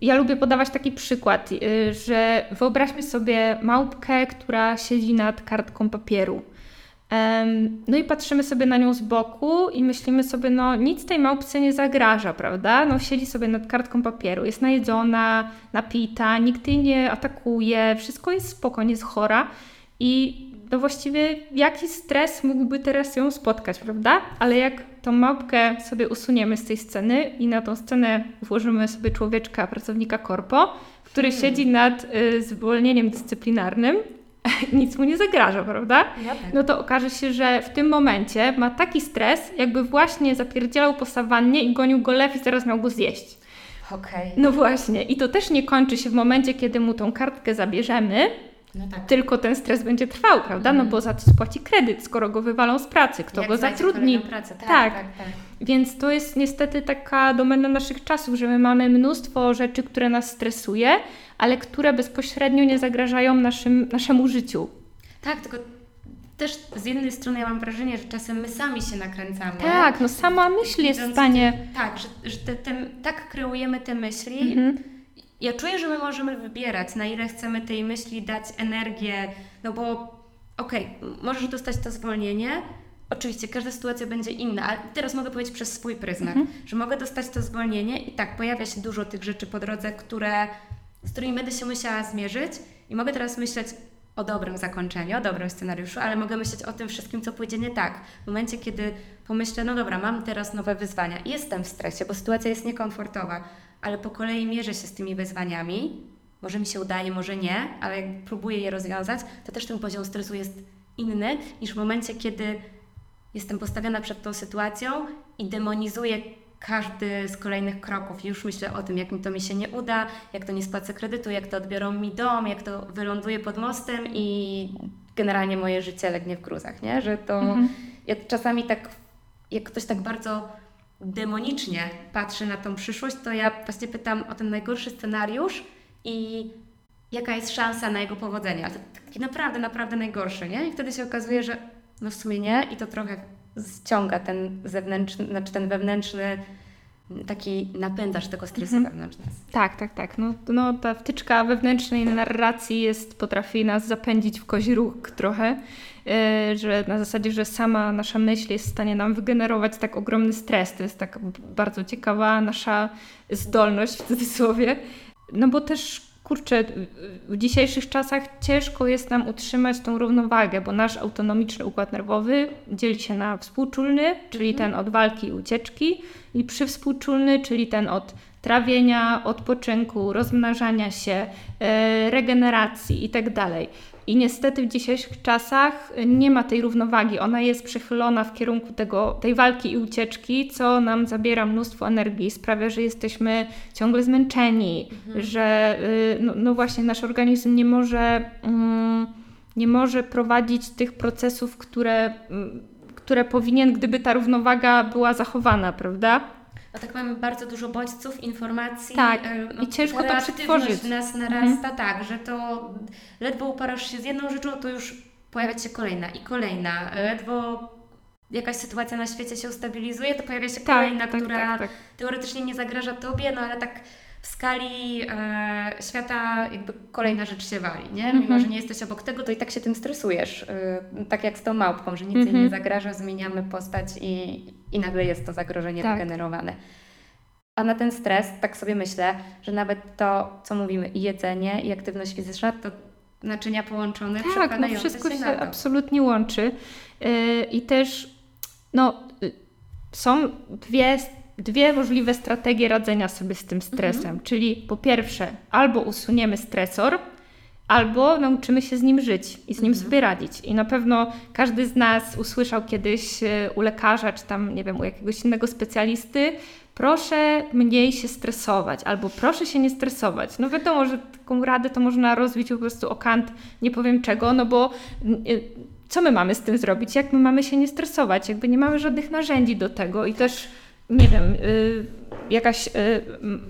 ja lubię podawać taki przykład, y, że wyobraźmy sobie małpkę, która siedzi nad kartką papieru. No i patrzymy sobie na nią z boku i myślimy sobie, no nic tej małpce nie zagraża, prawda? No siedzi sobie nad kartką papieru, jest najedzona, napita, nikt jej nie atakuje, wszystko jest spokojnie, jest chora i no właściwie jaki stres mógłby teraz ją spotkać, prawda? Ale jak tą małpkę sobie usuniemy z tej sceny i na tą scenę włożymy sobie człowieczka, pracownika korpo, który hmm. siedzi nad y, zwolnieniem dyscyplinarnym nic mu nie zagraża, prawda? No to okaże się, że w tym momencie ma taki stres, jakby właśnie zapierdzielał po sawannie i gonił go lew i zaraz miał go zjeść. Okej. Okay. No właśnie. I to też nie kończy się w momencie, kiedy mu tą kartkę zabierzemy, no tak. Tylko ten stres będzie trwał, prawda? No mhm. bo za co spłaci kredyt, skoro go wywalą z pracy, kto Jak go zatrudni. Pracę. Tak, tak. Tak, tak. Więc to jest niestety taka domena naszych czasów, że my mamy mnóstwo rzeczy, które nas stresuje, ale które bezpośrednio nie zagrażają naszym, naszemu życiu. Tak, tylko też z jednej strony ja mam wrażenie, że czasem my sami się nakręcamy. Tak, no sama myśl jest w stanie. Tak, że, że te, te, tak kreujemy te myśli. Mhm. Ja czuję, że my możemy wybierać, na ile chcemy tej myśli dać energię, no bo okej, okay, możesz dostać to zwolnienie, Oczywiście, każda sytuacja będzie inna, ale teraz mogę powiedzieć przez swój pryzmat, mhm. że mogę dostać to zwolnienie i tak, pojawia się dużo tych rzeczy po drodze, które z którymi będę się musiała zmierzyć i mogę teraz myśleć o dobrym zakończeniu, o dobrym scenariuszu, ale mogę myśleć o tym wszystkim, co pójdzie nie tak. W momencie, kiedy pomyślę, no dobra, mam teraz nowe wyzwania jestem w stresie, bo sytuacja jest niekomfortowa, ale po kolei mierzę się z tymi wyzwaniami, może mi się udaje, może nie, ale jak próbuję je rozwiązać, to też ten poziom stresu jest inny niż w momencie, kiedy jestem postawiona przed tą sytuacją i demonizuję każdy z kolejnych kroków. Już myślę o tym, jak mi to mi się nie uda, jak to nie spłacę kredytu, jak to odbiorą mi dom, jak to wyląduje pod mostem i generalnie moje życie legnie w gruzach, nie? Że to mhm. ja czasami tak, jak ktoś tak bardzo demonicznie patrzy na tą przyszłość, to ja właśnie pytam o ten najgorszy scenariusz i jaka jest szansa na jego powodzenie. Ale to taki naprawdę, naprawdę najgorszy, nie? I wtedy się okazuje, że no w sumie nie i to trochę ściąga ten zewnętrzny, znaczy ten wewnętrzny taki napędzacz tego stresu mhm. wewnątrz nas. Tak, tak, tak. No, no ta wtyczka wewnętrznej narracji jest, potrafi nas zapędzić w kozi róg trochę, yy, że na zasadzie, że sama nasza myśl jest w stanie nam wygenerować tak ogromny stres. To jest tak bardzo ciekawa nasza zdolność w cudzysłowie. No bo też kurczę, w dzisiejszych czasach ciężko jest nam utrzymać tą równowagę, bo nasz autonomiczny układ nerwowy dzieli się na współczulny, czyli ten od walki i ucieczki, i przywspółczulny, czyli ten od trawienia, odpoczynku, rozmnażania się, e, regeneracji itd. I niestety w dzisiejszych czasach nie ma tej równowagi. Ona jest przechylona w kierunku tego, tej walki i ucieczki, co nam zabiera mnóstwo energii, sprawia, że jesteśmy ciągle zmęczeni, mhm. że y, no, no, właśnie nasz organizm nie może, mm, nie może prowadzić tych procesów, które, mm, które powinien, gdyby ta równowaga była zachowana, prawda? A tak mamy bardzo dużo bodźców, informacji. Tak, e, no, i ciężko to przetworzyć. nas narasta mhm. tak, że to ledwo uparasz się z jedną rzeczą, to już pojawia się kolejna i kolejna. Ledwo jakaś sytuacja na świecie się ustabilizuje, to pojawia się tak, kolejna, tak, która tak, tak. teoretycznie nie zagraża Tobie, no ale tak w skali e, świata jakby kolejna rzecz się wali, nie? Mimo, mm -hmm. że nie jesteś obok tego, to i tak się tym stresujesz. E, tak jak z tą małpką, że nic mm -hmm. jej nie zagraża, zmieniamy postać i, i nagle jest to zagrożenie tak. wygenerowane. A na ten stres, tak sobie myślę, że nawet to, co mówimy, i jedzenie, i aktywność fizyczna, to naczynia połączone, tak, no wszystko się, się absolutnie łączy. Yy, I też no, y, są dwie dwie możliwe strategie radzenia sobie z tym stresem. Mhm. Czyli po pierwsze, albo usuniemy stresor, albo nauczymy się z nim żyć i z nim mhm. sobie radzić. I na pewno każdy z nas usłyszał kiedyś e, u lekarza, czy tam, nie wiem, u jakiegoś innego specjalisty, proszę mniej się stresować, albo proszę się nie stresować. No wiadomo, że taką radę to można rozbić po prostu o kant, nie powiem czego, no bo co my mamy z tym zrobić? Jak my mamy się nie stresować? Jakby nie mamy żadnych narzędzi do tego i też nie wiem, y, jakaś y,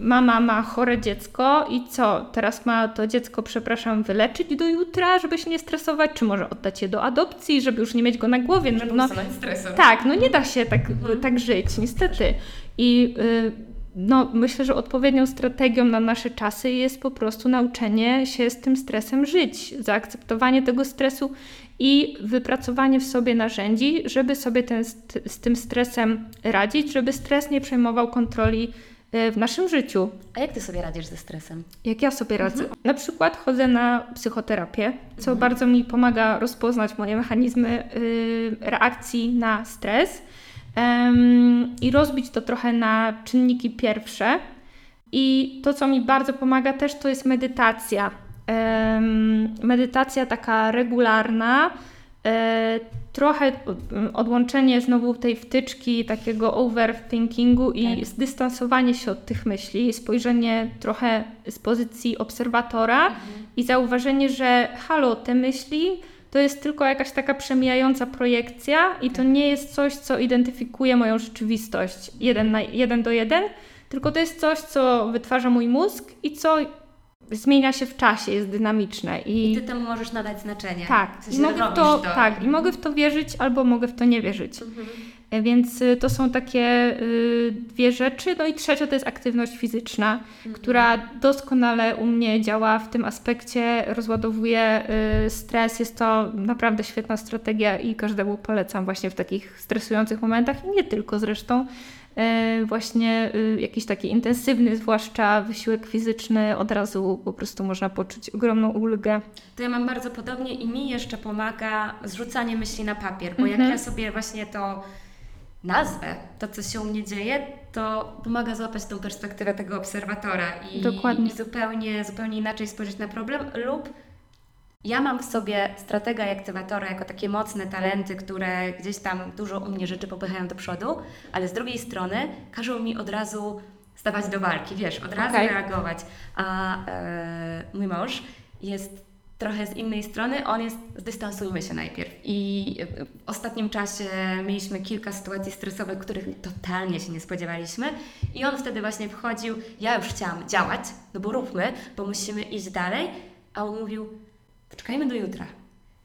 mama ma chore dziecko i co? Teraz ma to dziecko, przepraszam, wyleczyć do jutra, żeby się nie stresować, czy może oddać je do adopcji, żeby już nie mieć go na głowie. Żeby no. Tak, no nie da się tak, mhm. tak żyć, niestety. I y, no, myślę, że odpowiednią strategią na nasze czasy jest po prostu nauczenie się z tym stresem żyć, zaakceptowanie tego stresu i wypracowanie w sobie narzędzi, żeby sobie ten, z tym stresem radzić, żeby stres nie przejmował kontroli e, w naszym życiu. A jak ty sobie radzisz ze stresem? Jak ja sobie radzę? Mhm. Na przykład chodzę na psychoterapię, co mhm. bardzo mi pomaga rozpoznać moje mechanizmy y, reakcji na stres i rozbić to trochę na czynniki pierwsze. I to, co mi bardzo pomaga też, to jest medytacja medytacja taka regularna, e, trochę odłączenie znowu tej wtyczki, takiego overthinkingu i tak. zdystansowanie się od tych myśli, spojrzenie trochę z pozycji obserwatora mhm. i zauważenie, że halo, te myśli to jest tylko jakaś taka przemijająca projekcja i to nie jest coś, co identyfikuje moją rzeczywistość jeden, na, jeden do jeden, tylko to jest coś, co wytwarza mój mózg i co zmienia się w czasie, jest dynamiczne. I, I ty temu możesz nadać znaczenie. Tak, w sensie I mogę w to, to, tak, i mogę w to wierzyć albo mogę w to nie wierzyć. Mhm. Więc y, to są takie y, dwie rzeczy. No i trzecia to jest aktywność fizyczna, mhm. która doskonale u mnie działa w tym aspekcie, rozładowuje y, stres. Jest to naprawdę świetna strategia i każdemu polecam właśnie w takich stresujących momentach i nie tylko zresztą. Właśnie jakiś taki intensywny, zwłaszcza wysiłek fizyczny, od razu po prostu można poczuć ogromną ulgę. To ja mam bardzo podobnie i mi jeszcze pomaga zrzucanie myśli na papier, bo mhm. jak ja sobie właśnie to nazwę, to co się u mnie dzieje, to pomaga złapać tą perspektywę tego obserwatora i, i zupełnie, zupełnie inaczej spojrzeć na problem lub ja mam w sobie stratega i aktywatora jako takie mocne talenty, które gdzieś tam dużo u mnie rzeczy popychają do przodu, ale z drugiej strony każą mi od razu stawać do walki, wiesz, od razu okay. reagować. A e, mój mąż jest trochę z innej strony, on jest, zdystansujmy się najpierw. I w ostatnim czasie mieliśmy kilka sytuacji stresowych, których totalnie się nie spodziewaliśmy. I on wtedy właśnie wchodził, ja już chciałam działać, no bo róbmy, bo musimy iść dalej. A on mówił, poczekajmy do jutra.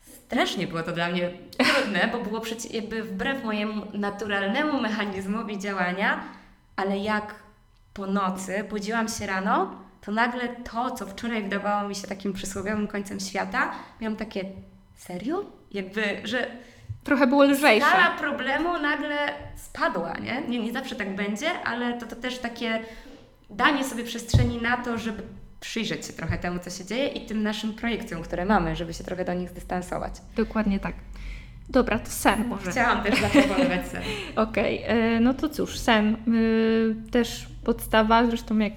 Strasznie było to dla mnie trudne, bo było przecież jakby wbrew mojemu naturalnemu mechanizmowi działania, ale jak po nocy budziłam się rano, to nagle to, co wczoraj wydawało mi się takim przysłowiowym końcem świata, miałam takie, serio? Jakby, że trochę było lżejsze. Skala problemu nagle spadła, nie? Nie, nie zawsze tak będzie, ale to, to też takie danie sobie przestrzeni na to, żeby przyjrzeć się trochę temu, co się dzieje i tym naszym projekcjom, które mamy, żeby się trochę do nich zdystansować. Dokładnie tak. Dobra, to sen może. Chciałam też zaproponować sen. Okej, okay, no to cóż, sen. Yy, też podstawa, zresztą jak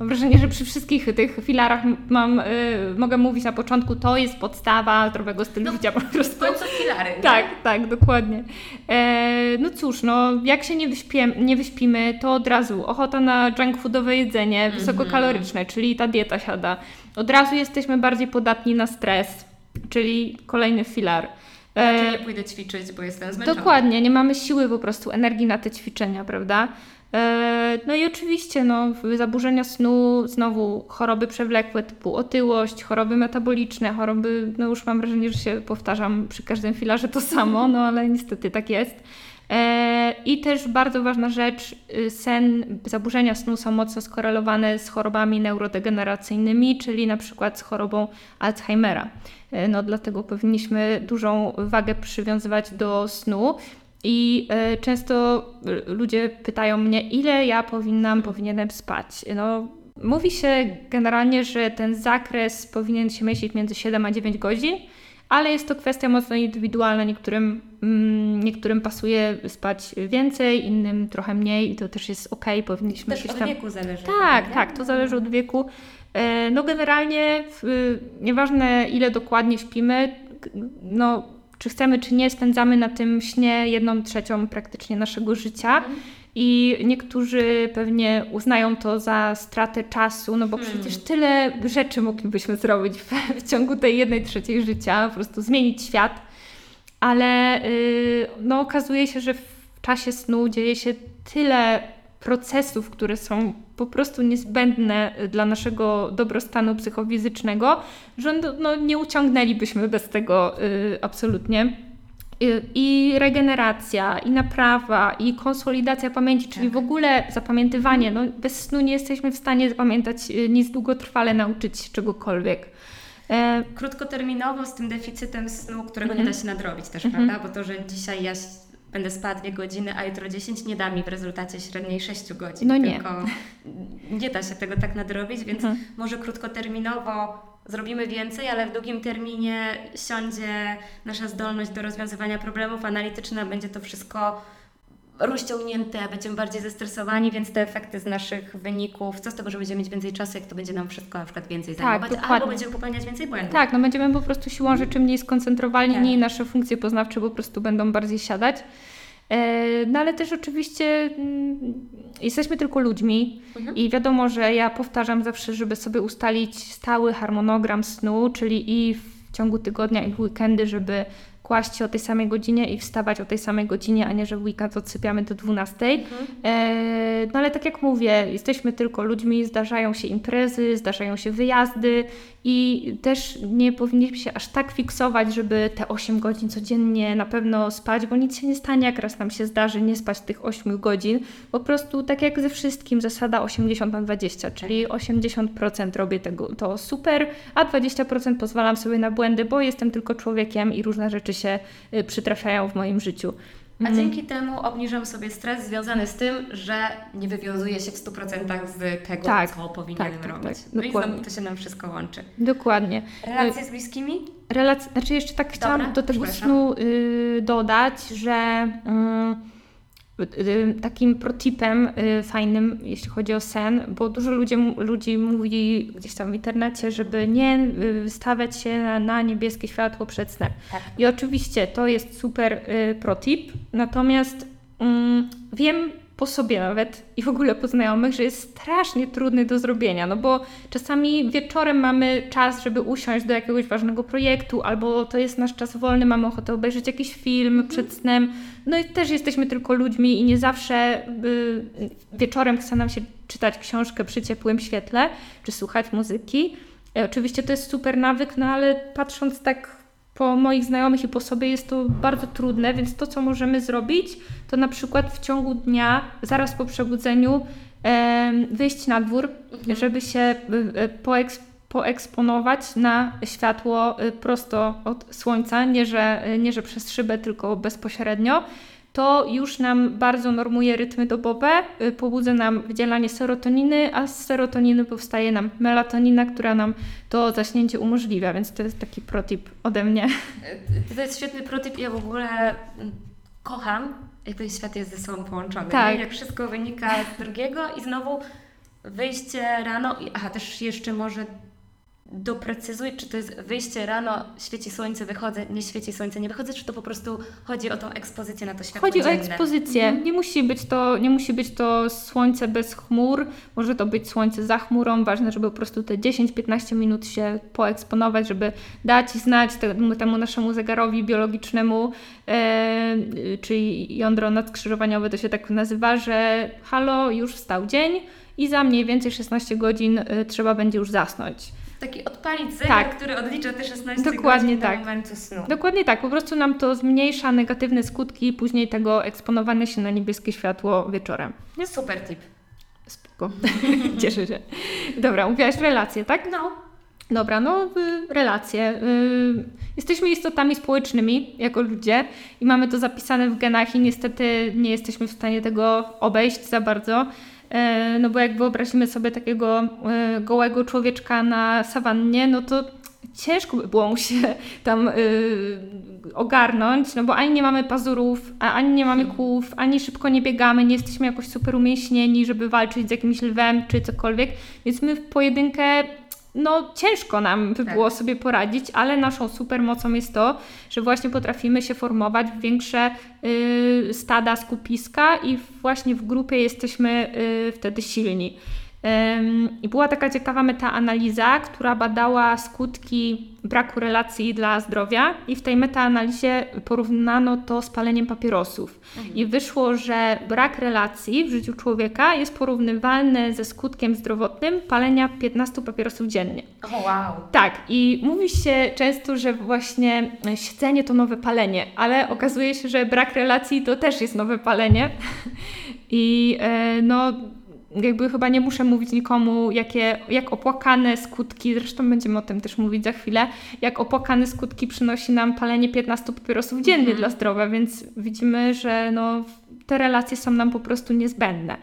mam wrażenie, że przy wszystkich tych filarach mam, yy, mogę mówić na początku, to jest podstawa zdrowego stylu no, życia po prostu. W końcu filary. Nie? Tak, tak, dokładnie. E, no cóż, no jak się nie, wyśpiem, nie wyśpimy, to od razu ochota na junk foodowe jedzenie, mm -hmm. wysokokaloryczne, czyli ta dieta siada. Od razu jesteśmy bardziej podatni na stres, czyli kolejny filar. Raczej nie pójdę ćwiczyć, bo jestem zmęczona. Dokładnie, nie mamy siły po prostu, energii na te ćwiczenia, prawda? E, no i oczywiście no, zaburzenia snu, znowu choroby przewlekłe typu otyłość, choroby metaboliczne, choroby, no już mam wrażenie, że się powtarzam przy każdym filarze to samo, no ale niestety tak jest. E, I też bardzo ważna rzecz, y, sen, zaburzenia snu są mocno skorelowane z chorobami neurodegeneracyjnymi, czyli na przykład z chorobą Alzheimera. E, no dlatego powinniśmy dużą wagę przywiązywać do snu. I e, często ludzie pytają mnie, ile ja powinnam, powinienem spać. No, mówi się generalnie, że ten zakres powinien się mieścić między 7 a 9 godzin ale jest to kwestia mocno indywidualna. Niektórym, mm, niektórym pasuje spać więcej, innym trochę mniej i to też jest ok, powinniśmy też od tam... wieku zależy. Tak, tak, to zależy od wieku. E, no generalnie nieważne ile dokładnie śpimy, no czy chcemy, czy nie, spędzamy na tym śnie jedną trzecią praktycznie naszego życia. Mhm. I niektórzy pewnie uznają to za stratę czasu, no bo hmm. przecież tyle rzeczy moglibyśmy zrobić w, w, ciągu tej jednej trzeciej życia, po prostu zmienić świat. Ale yy, no, okazuje się, że w czasie snu dzieje się tyle procesów, które są po prostu niezbędne dla naszego dobrostanu psychofizycznego, że no, nie uciągnęlibyśmy bez tego yy, absolutnie i regeneracja, i naprawa, i konsolidacja pamięci, czyli tak. w ogóle zapamiętywanie. No, bez snu nie jesteśmy w stanie zapamiętać y, nic długotrwale, nauczyć czegokolwiek. E... Krótkoterminowo z tym deficytem snu, którego mm -hmm. nie da się nadrobić też, mm -hmm. prawda? Bo to, że dzisiaj ja będę spała dwie godziny, a jutro 10 nie da mi w rezultacie średniej 6 godzin. No nie. Tylko nie da się tego tak nadrobić, więc mm -hmm. może krótkoterminowo zrobimy więcej, ale w długim terminie siądzie nasza zdolność do rozwiązywania problemów analityczna, będzie to wszystko rozciągnięte, będziemy bardziej zestresowani, więc te efekty z naszych wyników, co z tego, że będziemy mieć więcej czasu, jak to będzie nam wszystko na przykład więcej tak, zajmować, dokładnie. albo będziemy popełniać więcej błędów. Tak, no będziemy po prostu siłą rzeczy mniej skoncentrowani tak. i nasze funkcje poznawcze po prostu będą bardziej siadać. E, no ale też oczywiście mm, jesteśmy tylko ludźmi mhm. i wiadomo, że ja powtarzam zawsze, żeby sobie ustalić stały harmonogram snu, czyli i w ciągu tygodnia i w weekendy, żeby kłaść się o tej samej godzinie i wstawać o tej samej godzinie, a nie, że w weekend odsypiamy do 12. Mhm. E, no ale tak jak mówię, jesteśmy tylko ludźmi, zdarzają się imprezy, zdarzają się wyjazdy i też nie powinniśmy się aż tak fiksować, żeby te 8 godzin codziennie na pewno spać, bo nic się nie stanie, jak raz nam się zdarzy nie spać tych 8 godzin. Po prostu tak jak ze wszystkim, zasada 80 na 20, czyli 80% robię tego, to super, a 20% pozwalam sobie na błędy, bo jestem tylko człowiekiem i różne rzeczy się y, przytrafiają w moim życiu. A mhm. dzięki temu obniżam sobie stres związany z tym, że nie wywiązuję się w 100% z tego, tak, co powinienem tak, tak, robić. Tak, no dokładnie. i znowu to się nam wszystko łączy. Dokładnie. Relacje z bliskimi? Relacje, znaczy jeszcze tak chciałam Dobra, do tego snu y, dodać, że... Y, Y, takim protipem y, fajnym, jeśli chodzi o sen, bo dużo ludzi, ludzi mówi gdzieś tam w internecie, żeby nie y, stawiać się na, na niebieskie światło przed snem. Tak. I oczywiście to jest super protip, natomiast mm, wiem po sobie nawet i w ogóle po znajomych, że jest strasznie trudny do zrobienia, no bo czasami wieczorem mamy czas, żeby usiąść do jakiegoś ważnego projektu, albo to jest nasz czas wolny, mamy ochotę obejrzeć jakiś film mhm. przed snem, no i też jesteśmy tylko ludźmi i nie zawsze y, wieczorem chce nam się czytać książkę przy ciepłym świetle, czy słuchać muzyki. I oczywiście to jest super nawyk, no ale patrząc tak po moich znajomych i po sobie jest to bardzo trudne, więc to, co możemy zrobić, to na przykład w ciągu dnia, zaraz po przebudzeniu, wyjść na dwór, mhm. żeby się e, poeksponować na światło e, prosto od słońca, nie że, nie że przez szybę, tylko bezpośrednio. To już nam bardzo normuje rytmy dobowe, y, pobudza nam wydzielanie serotoniny, a z serotoniny powstaje nam melatonina, która nam to zaśnięcie umożliwia, więc to jest taki protip ode mnie. To jest świetny protip, ja w ogóle mm, kocham, jak ten świat jest ze sobą połączony. Tak. Jak wszystko wynika z drugiego i znowu wyjście rano, i- aha, też jeszcze może doprecyzuj, czy to jest wyjście rano, świeci słońce, wychodzę, nie świeci słońce, nie wychodzę, czy to po prostu chodzi o tą ekspozycję na to światło Chodzi o dzienne? ekspozycję. Nie, musi być to, nie musi być to słońce bez chmur, może to być słońce za chmurą. Ważne, żeby po prostu te 10-15 minut się poeksponować, żeby dać znać temu, temu naszemu zegarowi biologicznemu, e, czyli jądro nadskrzyżowaniowe to się tak nazywa, że halo, już wstał dzień i za mniej więcej 16 godzin e, trzeba będzie już zasnąć. Taki odpalić zegar, Tak. który odlicza te 16 Dokładnie tak. do momentu snu. Dokładnie tak, po prostu nam to zmniejsza negatywne skutki później tego eksponowania się na niebieskie światło wieczorem. Super tip. Spoko. Cieszę się. Dobra, mówiłaś relacje, tak? No, Dobra, no relacje. Y, jesteśmy istotami społecznymi jako ludzie i mamy to zapisane w genach i niestety nie jesteśmy w stanie tego obejść za bardzo. E, no bo jak wyobrazimy sobie takiego e, gołego człowieczka na sawannie, no to ciężko by było mu się tam y, ogarnąć, no bo ani nie mamy pazurów, ani nie mamy kłów, ani szybko nie biegamy, nie jesteśmy jakoś super umięśnieni, żeby walczyć z jakimś lwem czy cokolwiek, więc my w pojedynkę no ciężko nam by Tak. było sobie poradzić, ale naszą supermocą jest to, że właśnie potrafimy się formować w większe y, stada, skupiska i właśnie w grupie jesteśmy y, wtedy silni. I była taka ciekawa metaanaliza, która badała skutki braku relacji dla zdrowia i w tej metaanalizie porównano to z paleniem papierosów. I wyszło, że brak relacji w życiu człowieka jest porównywalny ze skutkiem zdrowotnym palenia 15 papierosów dziennie. o wow. Tak, i mówi się często, że właśnie siedzenie to nowe palenie, ale okazuje się, że brak relacji to też jest nowe palenie. I e, no, jakby chyba nie muszę mówić nikomu, jakie, jak opłakane skutki, zresztą będziemy o tym też mówić za chwilę, jak opłakane skutki przynosi nam palenie 15 papierosów dziennie dla zdrowia, więc widzimy, że no, te relacje są nam po prostu niezbędne.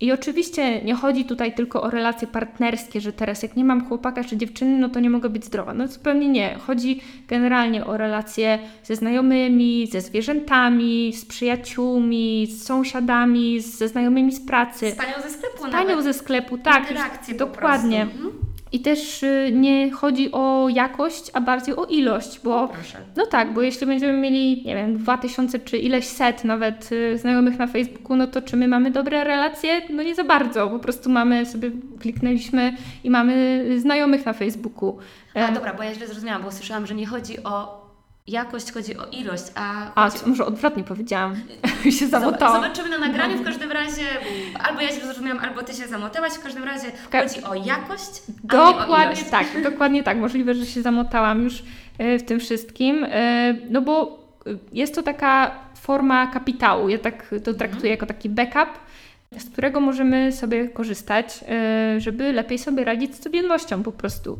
I oczywiście nie chodzi tutaj tylko o relacje partnerskie, że teraz jak nie mam chłopaka czy dziewczyny, no to nie mogę być zdrowa. No zupełnie nie. Chodzi generalnie o relacje ze znajomymi, ze zwierzętami, z przyjaciółmi, z sąsiadami, ze znajomymi z pracy. Z panią ze sklepu Z panią nawet. ze sklepu, tak. Interakcje po dokładnie. Mhm. I też y, nie chodzi o jakość, a bardziej o ilość, bo Proszę. no tak, bo jeśli będziemy mieli, nie wiem, 2000 czy ileś set nawet y, znajomych na Facebooku, no to czy my mamy dobre relacje? No nie za bardzo, po prostu mamy sobie, kliknęliśmy i mamy znajomych na Facebooku. A E, dobra, bo ja źle zrozumiałam, bo słyszałam, że nie chodzi o jakość, chodzi o ilość, a... A, co, może odwrotnie powiedziałam, się zamotałam. Zobaczymy na nagraniu, w każdym razie albo ja źle zrozumiałam, albo Ty się zamotałaś, w każdym razie chodzi o jakość, o Dokładnie ilość. tak, dokładnie tak. Możliwe, że się zamotałam już e, w tym wszystkim, e, no bo e, jest to taka forma kapitału. Ja tak to Mhm. traktuję jako taki backup, z którego możemy sobie korzystać, żeby lepiej sobie radzić z codziennością po prostu.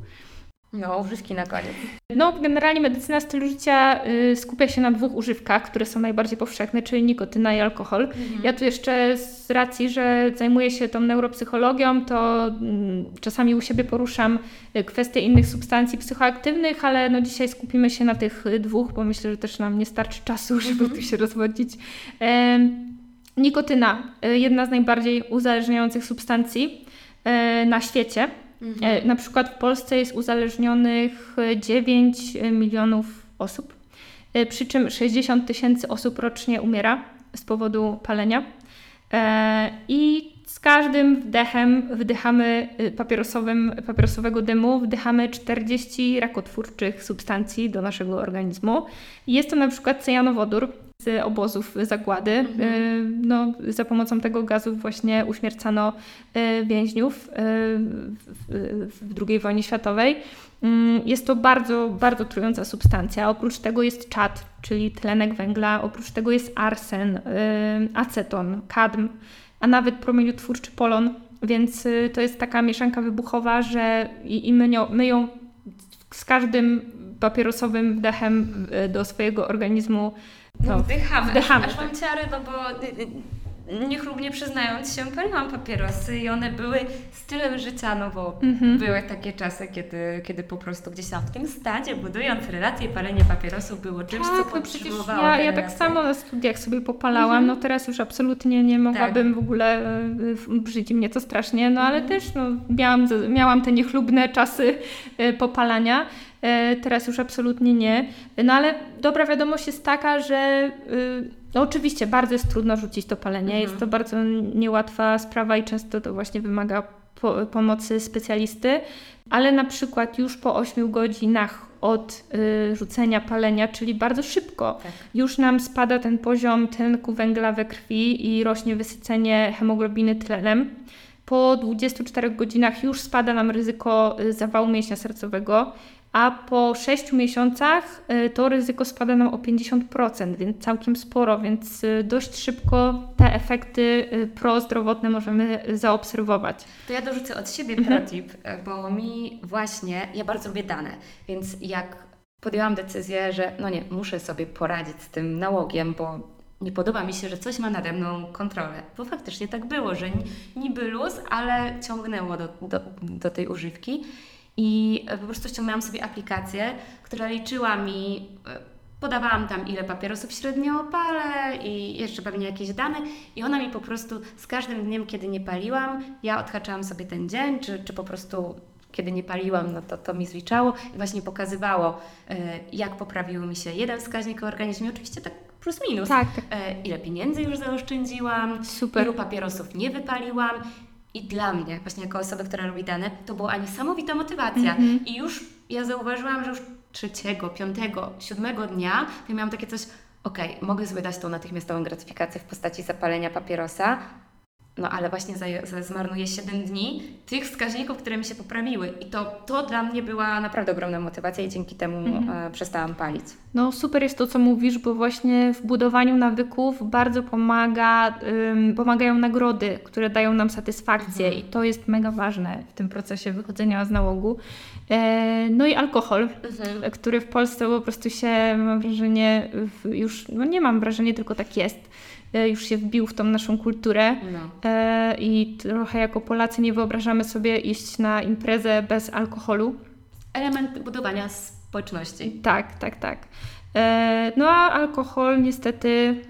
No, używki na koniec. No, generalnie medycyna stylu życia y, skupia się na dwóch używkach, które są najbardziej powszechne, czyli nikotyna i alkohol. Ja tu jeszcze z racji, że zajmuję się tą neuropsychologią, to mm, czasami u siebie poruszam y, kwestie innych substancji psychoaktywnych, ale no dzisiaj skupimy się na tych y, dwóch, bo myślę, że też nam nie starczy czasu, żeby tu się rozwodzić. Nikotyna, jedna z najbardziej uzależniających substancji na świecie. E, Na przykład w Polsce jest uzależnionych e, 9 milionów osób, e, przy czym 60 tysięcy osób rocznie umiera z powodu palenia. E, I z każdym wdechem wdychamy e, papierosowym, papierosowego dymu, wdychamy 40 rakotwórczych substancji do naszego organizmu. Jest to na przykład cyjanowodór z obozów zagłady. E, No, za pomocą tego gazu właśnie uśmiercano e, więźniów e, w, II wojnie światowej. Mm, Jest to bardzo, bardzo trująca substancja. Oprócz tego jest czad, czyli tlenek węgla, oprócz tego jest arsen, aceton, kadm, a nawet promieniotwórczy polon, więc to jest taka mieszanka wybuchowa, że i, i my, nią, my ją z każdym papierosowym wdechem do swojego organizmu No, No, wdychamy. wdychamy, Aż, mam ciary, no bo y, y, niechlubnie przyznając się, paliłam papierosy i one były stylem życia, no bo Mhm. były takie czasy, kiedy, kiedy po prostu gdzieś tam w tym stadzie, budując relacje, palenie papierosów było czymś, co Tak, no przecież podtrzymywało ja, ja tak samo na studiach sobie popalałam, Mhm. no teraz już absolutnie nie mogłabym Tak. w ogóle, brzydzi mnie to strasznie, no ale Mhm. też no, miałam, miałam te niechlubne czasy y, popalania, teraz już absolutnie nie. No ale dobra wiadomość jest taka, że y, no oczywiście bardzo jest trudno rzucić to palenie, Mhm. jest to bardzo niełatwa sprawa i często to właśnie wymaga po, pomocy specjalisty, ale na przykład już po 8 godzinach od y, rzucenia palenia, czyli bardzo szybko, Tak. już nam spada ten poziom tlenku węgla we krwi i rośnie wysycenie hemoglobiny tlenem. Po 24 godzinach już spada nam ryzyko y, zawału mięśnia sercowego, a po 6 miesiącach y, to ryzyko spada nam o 50%, więc całkiem sporo, więc y, dość szybko te efekty y, prozdrowotne możemy zaobserwować. To ja dorzucę od siebie Mhm. protip, bo mi właśnie, ja bardzo lubię dane, więc jak podjęłam decyzję, że no nie, muszę sobie poradzić z tym nałogiem, bo nie podoba mi się, że coś ma nade mną kontrolę. Bo faktycznie tak było, że ni- niby luz, ale ciągnęło do, do, do tej używki. I e, po prostu ściągnęłam sobie aplikację, która liczyła mi, e, podawałam tam ile papierosów średnio palę i jeszcze pewnie jakieś dane i ona mi po prostu z każdym dniem, kiedy nie paliłam, ja odhaczałam sobie ten dzień, czy, czy po prostu kiedy nie paliłam, no to to mi zliczało i właśnie pokazywało, e, jak poprawił mi się jeden wskaźnik w organizmie, oczywiście tak plus minus. Tak, tak. Ile pieniędzy już zaoszczędziłam, Super. ilu papierosów nie wypaliłam. I dla mnie, właśnie jako osoby, która robi dane, to była niesamowita motywacja. Mhm. I już ja zauważyłam, że już trzeciego, piątego, siódmego dnia ja miałam takie coś, okej, mogę sobie dać tą natychmiastową gratyfikację w postaci zapalenia papierosa, no ale właśnie zmarnuję 7 dni tych wskaźników, które mi się poprawiły. I to, to dla mnie była naprawdę ogromna motywacja i dzięki temu Mhm. e, przestałam palić. No super jest to, co mówisz, bo właśnie w budowaniu nawyków bardzo pomaga, pomagają nagrody, które dają nam satysfakcję Mhm. i to jest mega ważne w tym procesie wychodzenia z nałogu. E, no i alkohol, który w Polsce po prostu się, mam wrażenie, już, no nie mam wrażenia, tylko tak jest, już się wbił w tą naszą kulturę. No. E, I trochę jako Polacy nie wyobrażamy sobie iść na imprezę bez alkoholu. Element budowania społeczności. Tak, tak, tak. E, No a alkohol niestety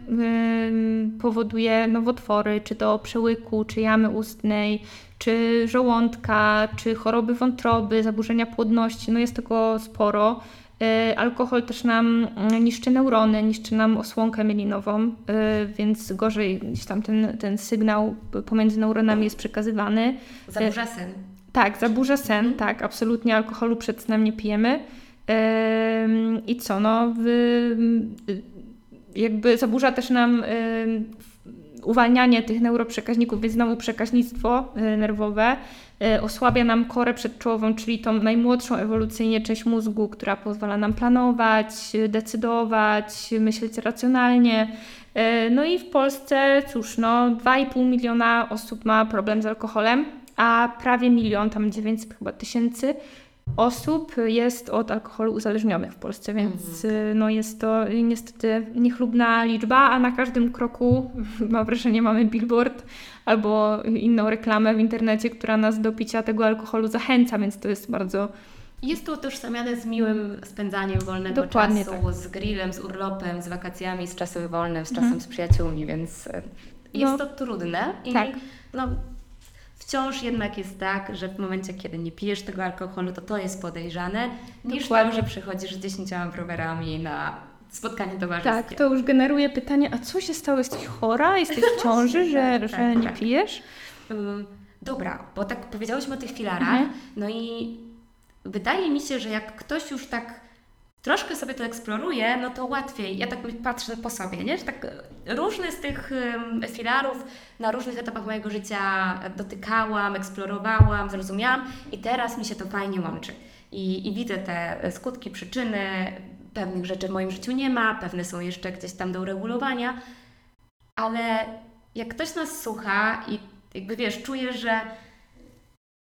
powoduje nowotwory, czy to przełyku, czy jamy ustnej, czy żołądka, czy choroby wątroby, zaburzenia płodności. No jest tego sporo. E, Alkohol też nam mm, niszczy neurony, niszczy nam osłonkę mielinową, e, więc gorzej gdzieś tam ten, ten sygnał pomiędzy neuronami jest przekazywany. Zaburza sen. Tak, zaburza sen, tak, absolutnie alkoholu przed snem nie pijemy. I co, no, jakby zaburza też nam uwalnianie tych neuroprzekaźników, więc znowu przekaźnictwo y, nerwowe, y, osłabia nam korę przedczołową, czyli tą najmłodszą ewolucyjnie część mózgu, która pozwala nam planować, y, decydować, myśleć racjonalnie. No i w Polsce, cóż, no 2,5 miliona osób ma problem z alkoholem, a prawie milion, tam 900 chyba tysięcy osób jest od alkoholu uzależnionych w Polsce, więc y, no jest to niestety niechlubna liczba, a na każdym kroku mam wrażenie mamy billboard albo inną reklamę w internecie, która nas do picia tego alkoholu zachęca, więc to jest bardzo Jest to utożsamiane z miłym spędzaniem wolnego Dokładnie czasu, tak. z grillem, z urlopem, z wakacjami, z czasem wolnym, z Mhm. czasem z przyjaciółmi, więc e, jest No. to trudne i Tak. no, wciąż jednak jest tak, że w momencie, kiedy nie pijesz tego alkoholu, to to jest podejrzane, niż Dokładnie. to, że przychodzisz z 10 rowerami na spotkanie towarzyskie. Tak, to już generuje pytanie, a co się stało? Jesteś chora? Jesteś w ciąży, że, tak, że tak, nie tak. pijesz? Ym, Dobra, bo tak powiedziałyśmy o tych filarach, Mhm. no i wydaje mi się, że jak ktoś już tak troszkę sobie to eksploruje, no to łatwiej. Ja tak patrzę po sobie, nie? Że tak różne z tych filarów na różnych etapach mojego życia dotykałam, eksplorowałam, zrozumiałam i teraz mi się to fajnie łączy. I, i widzę te skutki, przyczyny, pewnych rzeczy w moim życiu nie ma, pewne są jeszcze gdzieś tam do uregulowania, ale jak ktoś nas słucha i jakby wiesz, czuje, że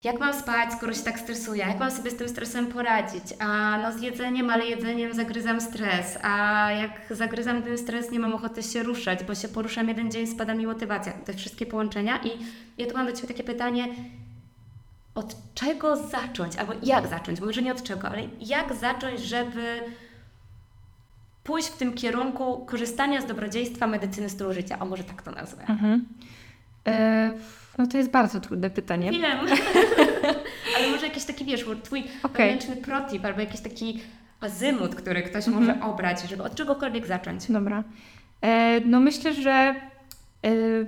jak mam spać, skoro się tak stresuję? Jak mam sobie z tym stresem poradzić? A no z jedzeniem, ale jedzeniem zagryzam stres. A jak zagryzam ten stres, nie mam ochoty się ruszać, bo się poruszam jeden dzień, spada mi motywacja. Te wszystkie połączenia. I ja tu mam do Ciebie takie pytanie, od czego zacząć? Albo jak zacząć? Bo może nie od czego, ale jak zacząć, żeby pójść w tym kierunku korzystania z dobrodziejstwa medycyny stylu życia? O, może tak to nazwę. Mhm. E, no to jest bardzo trudne pytanie. Wiem. Ale może jakiś taki, wiesz, twój Okej. wewnętrzny protip albo jakiś taki azymut, który ktoś Mhm. może obrać, żeby od czegokolwiek zacząć. Dobra. E, no myślę, że e,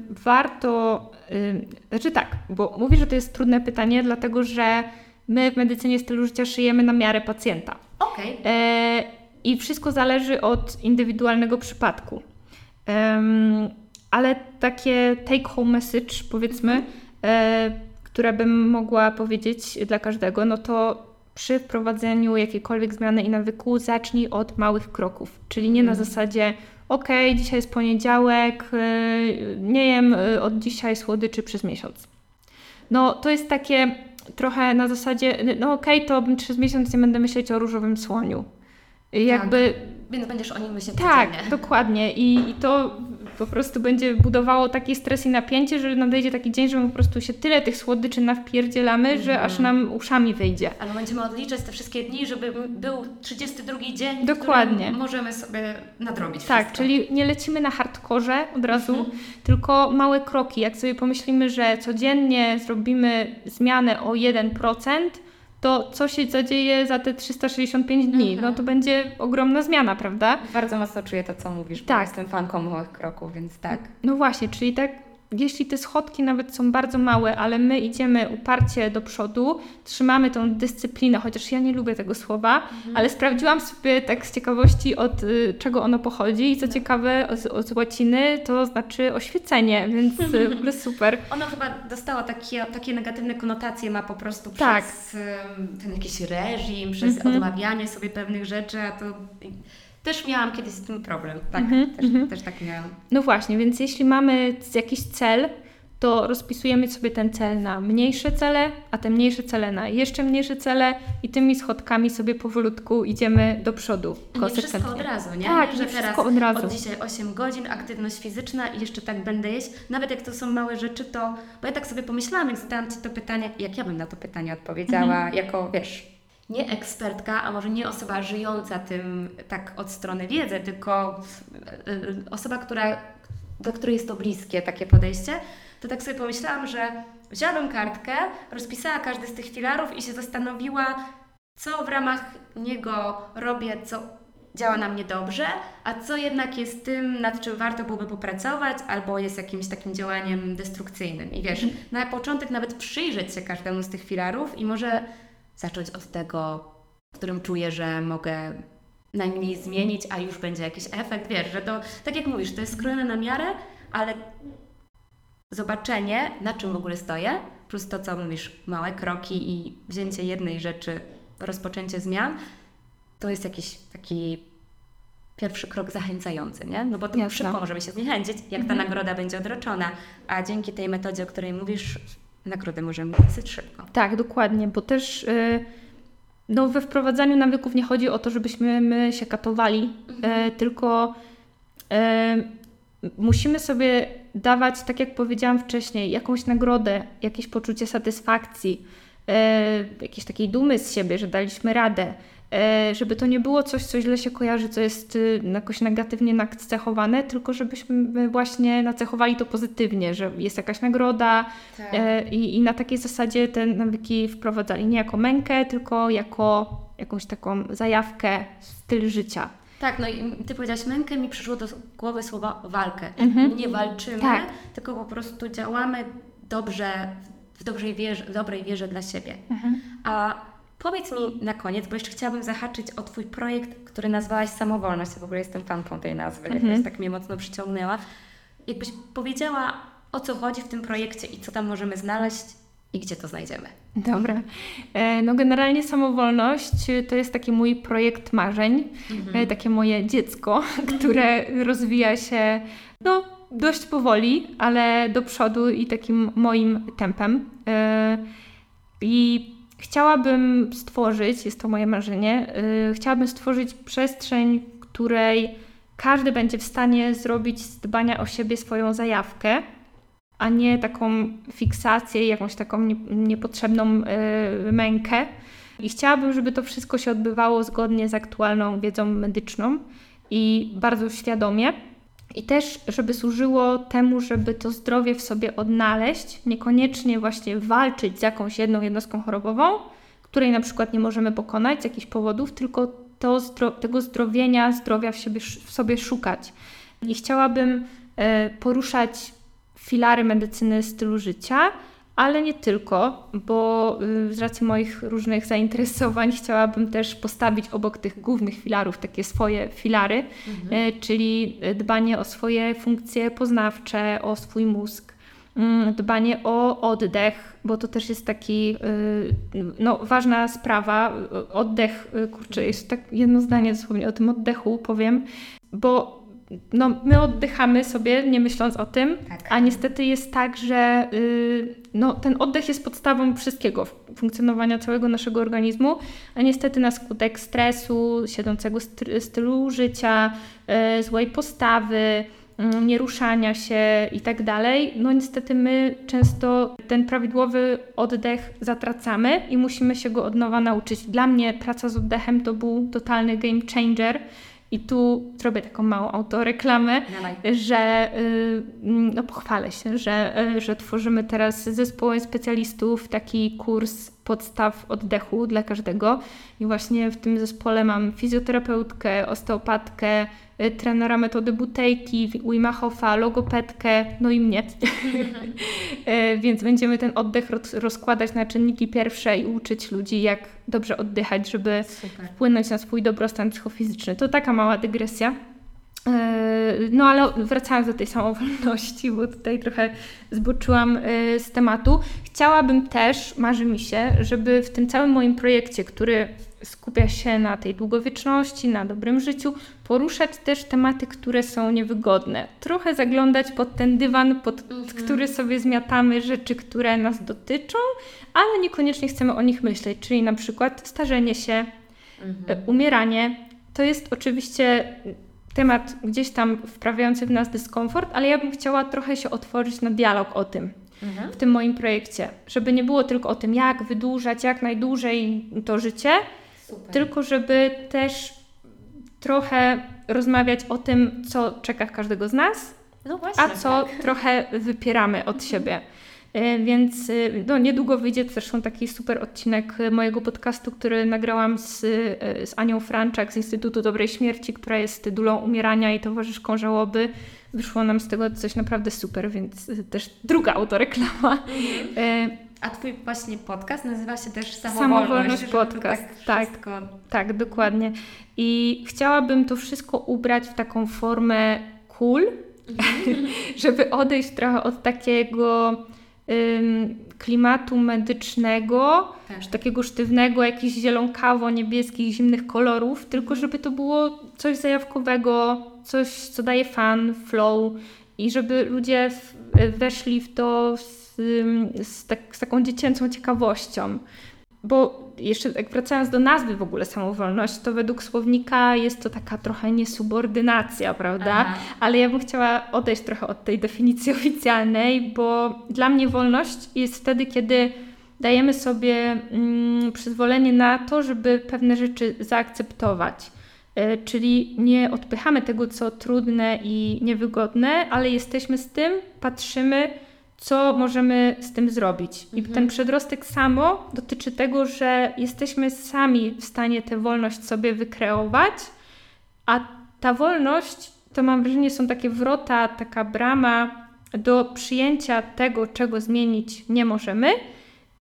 warto, e, znaczy tak, bo mówię, że to jest trudne pytanie, dlatego że my w medycynie stylu życia szyjemy na miarę pacjenta. Okej. E, I wszystko zależy od indywidualnego przypadku. Ale takie take home message, powiedzmy, e, które bym mogła powiedzieć dla każdego, no to przy wprowadzeniu jakiejkolwiek zmiany i nawyku zacznij od małych kroków. Czyli nie na Mhm. zasadzie, ok, dzisiaj jest poniedziałek, e, nie jem e, od dzisiaj słodyczy przez miesiąc. No to jest takie trochę na zasadzie, no okej, to przez miesiąc nie będę myśleć o różowym słoniu. Jakby Więc będziesz o nim myśleć tak, codziennie. dokładnie. I, I to po prostu będzie budowało taki stres i napięcie, że nadejdzie taki dzień, że my po prostu się tyle tych słodyczy nawpierdzielamy, że aż nam uszami wyjdzie. Ale będziemy odliczać te wszystkie dni, żeby był 32 dzień, Dokładnie. możemy sobie nadrobić Tak, wszystko. czyli nie lecimy na hardkorze od razu, Mhm. tylko małe kroki. Jak sobie pomyślimy, że codziennie zrobimy zmianę o 1%, to co się zadzieje za te 365 dni? Mhm. No to będzie ogromna zmiana, prawda? Bardzo mocno czuję to, co mówisz. Tak. Jestem fanką małych kroków, więc tak. No właśnie, czyli tak, jeśli te schodki nawet są bardzo małe, ale my idziemy uparcie do przodu, trzymamy tą dyscyplinę, chociaż ja nie lubię tego słowa, ale sprawdziłam sobie tak z ciekawości od y, czego ono pochodzi i co ciekawe z, od łaciny to znaczy oświecenie, więc y, w ogóle super. Ono chyba dostało takie, takie negatywne konotacje, ma po prostu Tak. przez em, ten jakiś reżim, przez Mhm. odmawianie sobie pewnych rzeczy, a to też miałam kiedyś z tym problem. Tak, Mhm, też, mhm. też tak miałam. No właśnie, więc jeśli mamy jakiś cel, to rozpisujemy sobie ten cel na mniejsze cele, a te mniejsze cele na jeszcze mniejsze cele i tymi schodkami sobie powolutku idziemy do przodu. Nie wszystko od razu, nie? Tak, nie, że teraz od razu. od dzisiaj 8 godzin, aktywność fizyczna i jeszcze tak będę jeść. Nawet jak to są małe rzeczy, to... Bo ja tak sobie pomyślałam, jak zadałam Ci to pytanie, jak ja bym na to pytanie odpowiedziała, Mhm. jako, wiesz, nie ekspertka, a może nie osoba żyjąca tym tak od strony wiedzy, tylko y, y, osoba, która, do której jest to bliskie takie podejście, to tak sobie pomyślałam, że wzięłabym kartkę, rozpisała każdy z tych filarów i się zastanowiła, co w ramach niego robię, co działa na mnie dobrze, a co jednak jest tym, nad czym warto byłoby popracować, albo jest jakimś takim działaniem destrukcyjnym. I wiesz, na początek nawet przyjrzeć się każdemu z tych filarów i może zacząć od tego, w którym czuję, że mogę najmniej zmienić, a już będzie jakiś efekt. Wiesz, że to, tak jak mówisz, to jest skrojone na miarę, ale zobaczenie, na czym w ogóle stoję, plus to, co mówisz, małe kroki i wzięcie jednej rzeczy, rozpoczęcie zmian, to jest jakiś taki pierwszy krok zachęcający, nie? No bo to Jasne. szybko możemy się zniechęcić, jak ta nagroda będzie odroczona, a dzięki tej metodzie, o której mówisz, nagrodę możemy dosyć szybko. Tak, dokładnie, bo też y, no, we wprowadzaniu nawyków nie chodzi o to, żebyśmy my się katowali, y, tylko y, musimy sobie dawać, tak jak powiedziałam wcześniej, jakąś nagrodę, jakieś poczucie satysfakcji, y, jakiejś takiej dumy z siebie, że daliśmy radę. Y, Żeby to nie było coś, co źle się kojarzy, co jest y, jakoś negatywnie nacechowane, tylko żebyśmy właśnie nacechowali to pozytywnie, że jest jakaś nagroda, Tak. E, I, I na takiej zasadzie te nawyki wprowadzali nie jako mękę, tylko jako jakąś taką zajawkę, styl życia. Tak, no i Ty powiedziałaś mękę, mi przyszło do głowy słowo walkę. Mhm. Nie walczymy, Tak. tylko po prostu działamy dobrze, w dobrej wierze, w dobrej wierze dla siebie. A powiedz mi na koniec, bo jeszcze chciałabym zahaczyć o Twój projekt, który nazwałaś Samowolność. Ja w ogóle jestem fanką tej nazwy, Mhm. jakoś tak mnie mocno przyciągnęła. Jakbyś powiedziała, o co chodzi w tym projekcie i co tam możemy znaleźć i gdzie to znajdziemy. Dobra. E, No generalnie samowolność e, to jest taki mój projekt marzeń, e, takie moje dziecko, które rozwija się no dość powoli, ale do przodu i takim moim tempem. I chciałabym stworzyć, jest to moje marzenie, yy, chciałabym stworzyć przestrzeń, w której każdy będzie w stanie zrobić z dbania o siebie swoją zajawkę, a nie taką fiksację, jakąś taką nie, niepotrzebną yy, mękę. I chciałabym, żeby to wszystko się odbywało zgodnie z aktualną wiedzą medyczną i bardzo świadomie. I też, żeby służyło temu, żeby to zdrowie w sobie odnaleźć, niekoniecznie właśnie walczyć z jakąś jedną jednostką chorobową, której na przykład nie możemy pokonać z jakichś powodów, tylko to tego zdrowienia, zdrowia w, siebie, w sobie szukać. I chciałabym e, poruszać filary medycyny stylu życia, ale nie tylko, bo y, z racji moich różnych zainteresowań chciałabym też postawić obok tych głównych filarów takie swoje filary, mhm. Y, czyli dbanie o swoje funkcje poznawcze, o swój mózg, mm, dbanie o oddech, bo to też jest taki y, no, ważna sprawa. Oddech, kurczę, jest tak jedno zdanie dosłownie o tym oddechu powiem, bo no, my oddychamy sobie, nie myśląc o tym, tak. a niestety jest tak, że yy, no, ten oddech jest podstawą wszystkiego, funkcjonowania całego naszego organizmu, a niestety na skutek stresu, siedzącego stylu życia, yy, złej postawy, yy, nieruszania się i tak dalej, no niestety my często ten prawidłowy oddech zatracamy i musimy się go od nowa nauczyć. Dla mnie praca z oddechem to był totalny game changer, i tu zrobię taką małą autoreklamę, Dawaj. że y, no pochwalę się, że, y, że tworzymy teraz z zespołem specjalistów taki kurs podstaw oddechu dla każdego. I właśnie w tym zespole mam fizjoterapeutkę, osteopatkę, y, trenera metody butejki, Wima Hofa, logopedkę, no i mnie. Więc będziemy ten oddech rozkładać na czynniki pierwsze i uczyć ludzi, jak dobrze oddychać, żeby Super. wpłynąć na swój dobrostan psychofizyczny. To taka mała dygresja. E, no ale wracając do tej samowolności, bo tutaj trochę zboczyłam e, z tematu, chciałabym też, marzy mi się, żeby w tym całym moim projekcie, który skupia się na tej długowieczności, na dobrym życiu, poruszać też tematy, które są niewygodne. Trochę zaglądać pod ten dywan, pod mhm. który sobie zmiatamy rzeczy, które nas dotyczą, ale niekoniecznie chcemy o nich myśleć, czyli na przykład starzenie się, mhm. E, umieranie. To jest oczywiście temat gdzieś tam wprawiający w nas dyskomfort, ale ja bym chciała trochę się otworzyć na dialog o tym mhm. w tym moim projekcie, żeby nie było tylko o tym, jak wydłużać jak najdłużej to życie, Super. tylko żeby też trochę rozmawiać o tym, co czeka każdego z nas, no właśnie, a co tak. trochę wypieramy od siebie. E, więc e, no, niedługo wyjdzie zresztą taki super odcinek mojego podcastu, który nagrałam z, e, z Anią Franczak z Instytutu Dobrej Śmierci, która jest tydulą umierania i towarzyszką żałoby. Wyszło nam z tego coś naprawdę super, więc też druga autoreklama. Mhm. A twój właśnie podcast nazywa się też Samowolność. Samowolność podcast, tak, tak, tak, dokładnie. I chciałabym to wszystko ubrać w taką formę cool, mhm. żeby odejść trochę od takiego klimatu medycznego, tak. takiego sztywnego, jakichś zielonkawo-niebieskich, zimnych kolorów, tylko żeby to było coś zajawkowego, coś, co daje fan, flow i żeby ludzie weszli w to z, z, tak, z taką dziecięcą ciekawością. Bo jeszcze jak wracając do nazwy w ogóle samowolność, to według słownika jest to taka trochę niesubordynacja, prawda? Aha. Ale ja bym chciała odejść trochę od tej definicji oficjalnej, bo dla mnie wolność jest wtedy, kiedy dajemy sobie mm, przyzwolenie na to, żeby pewne rzeczy zaakceptować. E, czyli nie odpychamy tego, co trudne i niewygodne, ale jesteśmy z tym, patrzymy, co możemy z tym zrobić. I mhm. ten przedrostek samo dotyczy tego, że jesteśmy sami w stanie tę wolność sobie wykreować, a ta wolność to mam wrażenie są takie wrota, taka brama do przyjęcia tego, czego zmienić nie możemy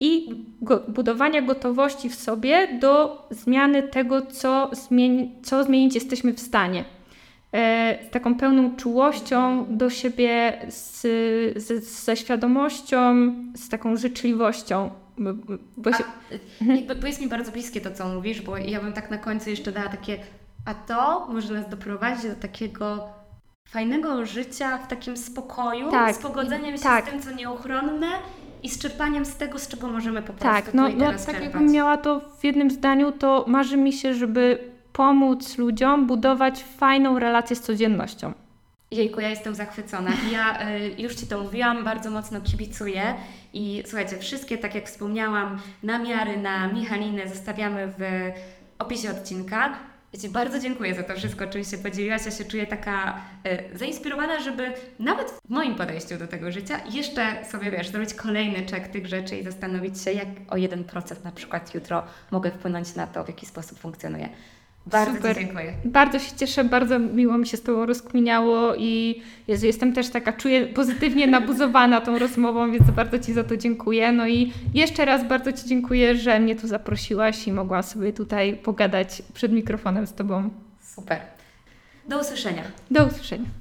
i go, budowania gotowości w sobie do zmiany tego, co, zmieni, co zmienić jesteśmy w stanie. E, z taką pełną czułością do siebie, z, z, ze świadomością, z taką życzliwością. Bo, się... a, bo jest mi bardzo bliskie to, co mówisz, bo ja bym tak na końcu jeszcze dała takie, a to może nas doprowadzić do takiego fajnego życia w takim spokoju, tak. z pogodzeniem się tak. z tym, co nieuchronne i z czerpaniem z tego, z czego możemy po prostu Tak, no, tu i no teraz tak czerpać. jakbym miała to w jednym zdaniu, to marzy mi się, żeby pomóc ludziom budować fajną relację z codziennością. Jejku, ja jestem zachwycona. Ja y, już Ci to mówiłam, bardzo mocno kibicuję i słuchajcie, wszystkie, tak jak wspomniałam, namiary na Michalinę zostawiamy w opisie odcinka. Ja Ci bardzo dziękuję za to wszystko, czym się podzieliłaś. Ja się czuję taka y, zainspirowana, żeby nawet w moim podejściu do tego życia jeszcze sobie, wiesz, zrobić kolejny czek tych rzeczy i zastanowić się, jak o 1% na przykład jutro mogę wpłynąć na to, w jaki sposób funkcjonuję. Bardzo Super. Ci dziękuję. Bardzo się cieszę, bardzo miło mi się z Tobą rozkminiało i Jezu, jestem też taka, czuję pozytywnie nabuzowana tą rozmową, więc bardzo Ci za to dziękuję. No i jeszcze raz bardzo Ci dziękuję, że mnie tu zaprosiłaś i mogłam sobie tutaj pogadać przed mikrofonem z Tobą. Super. Do usłyszenia. Do usłyszenia.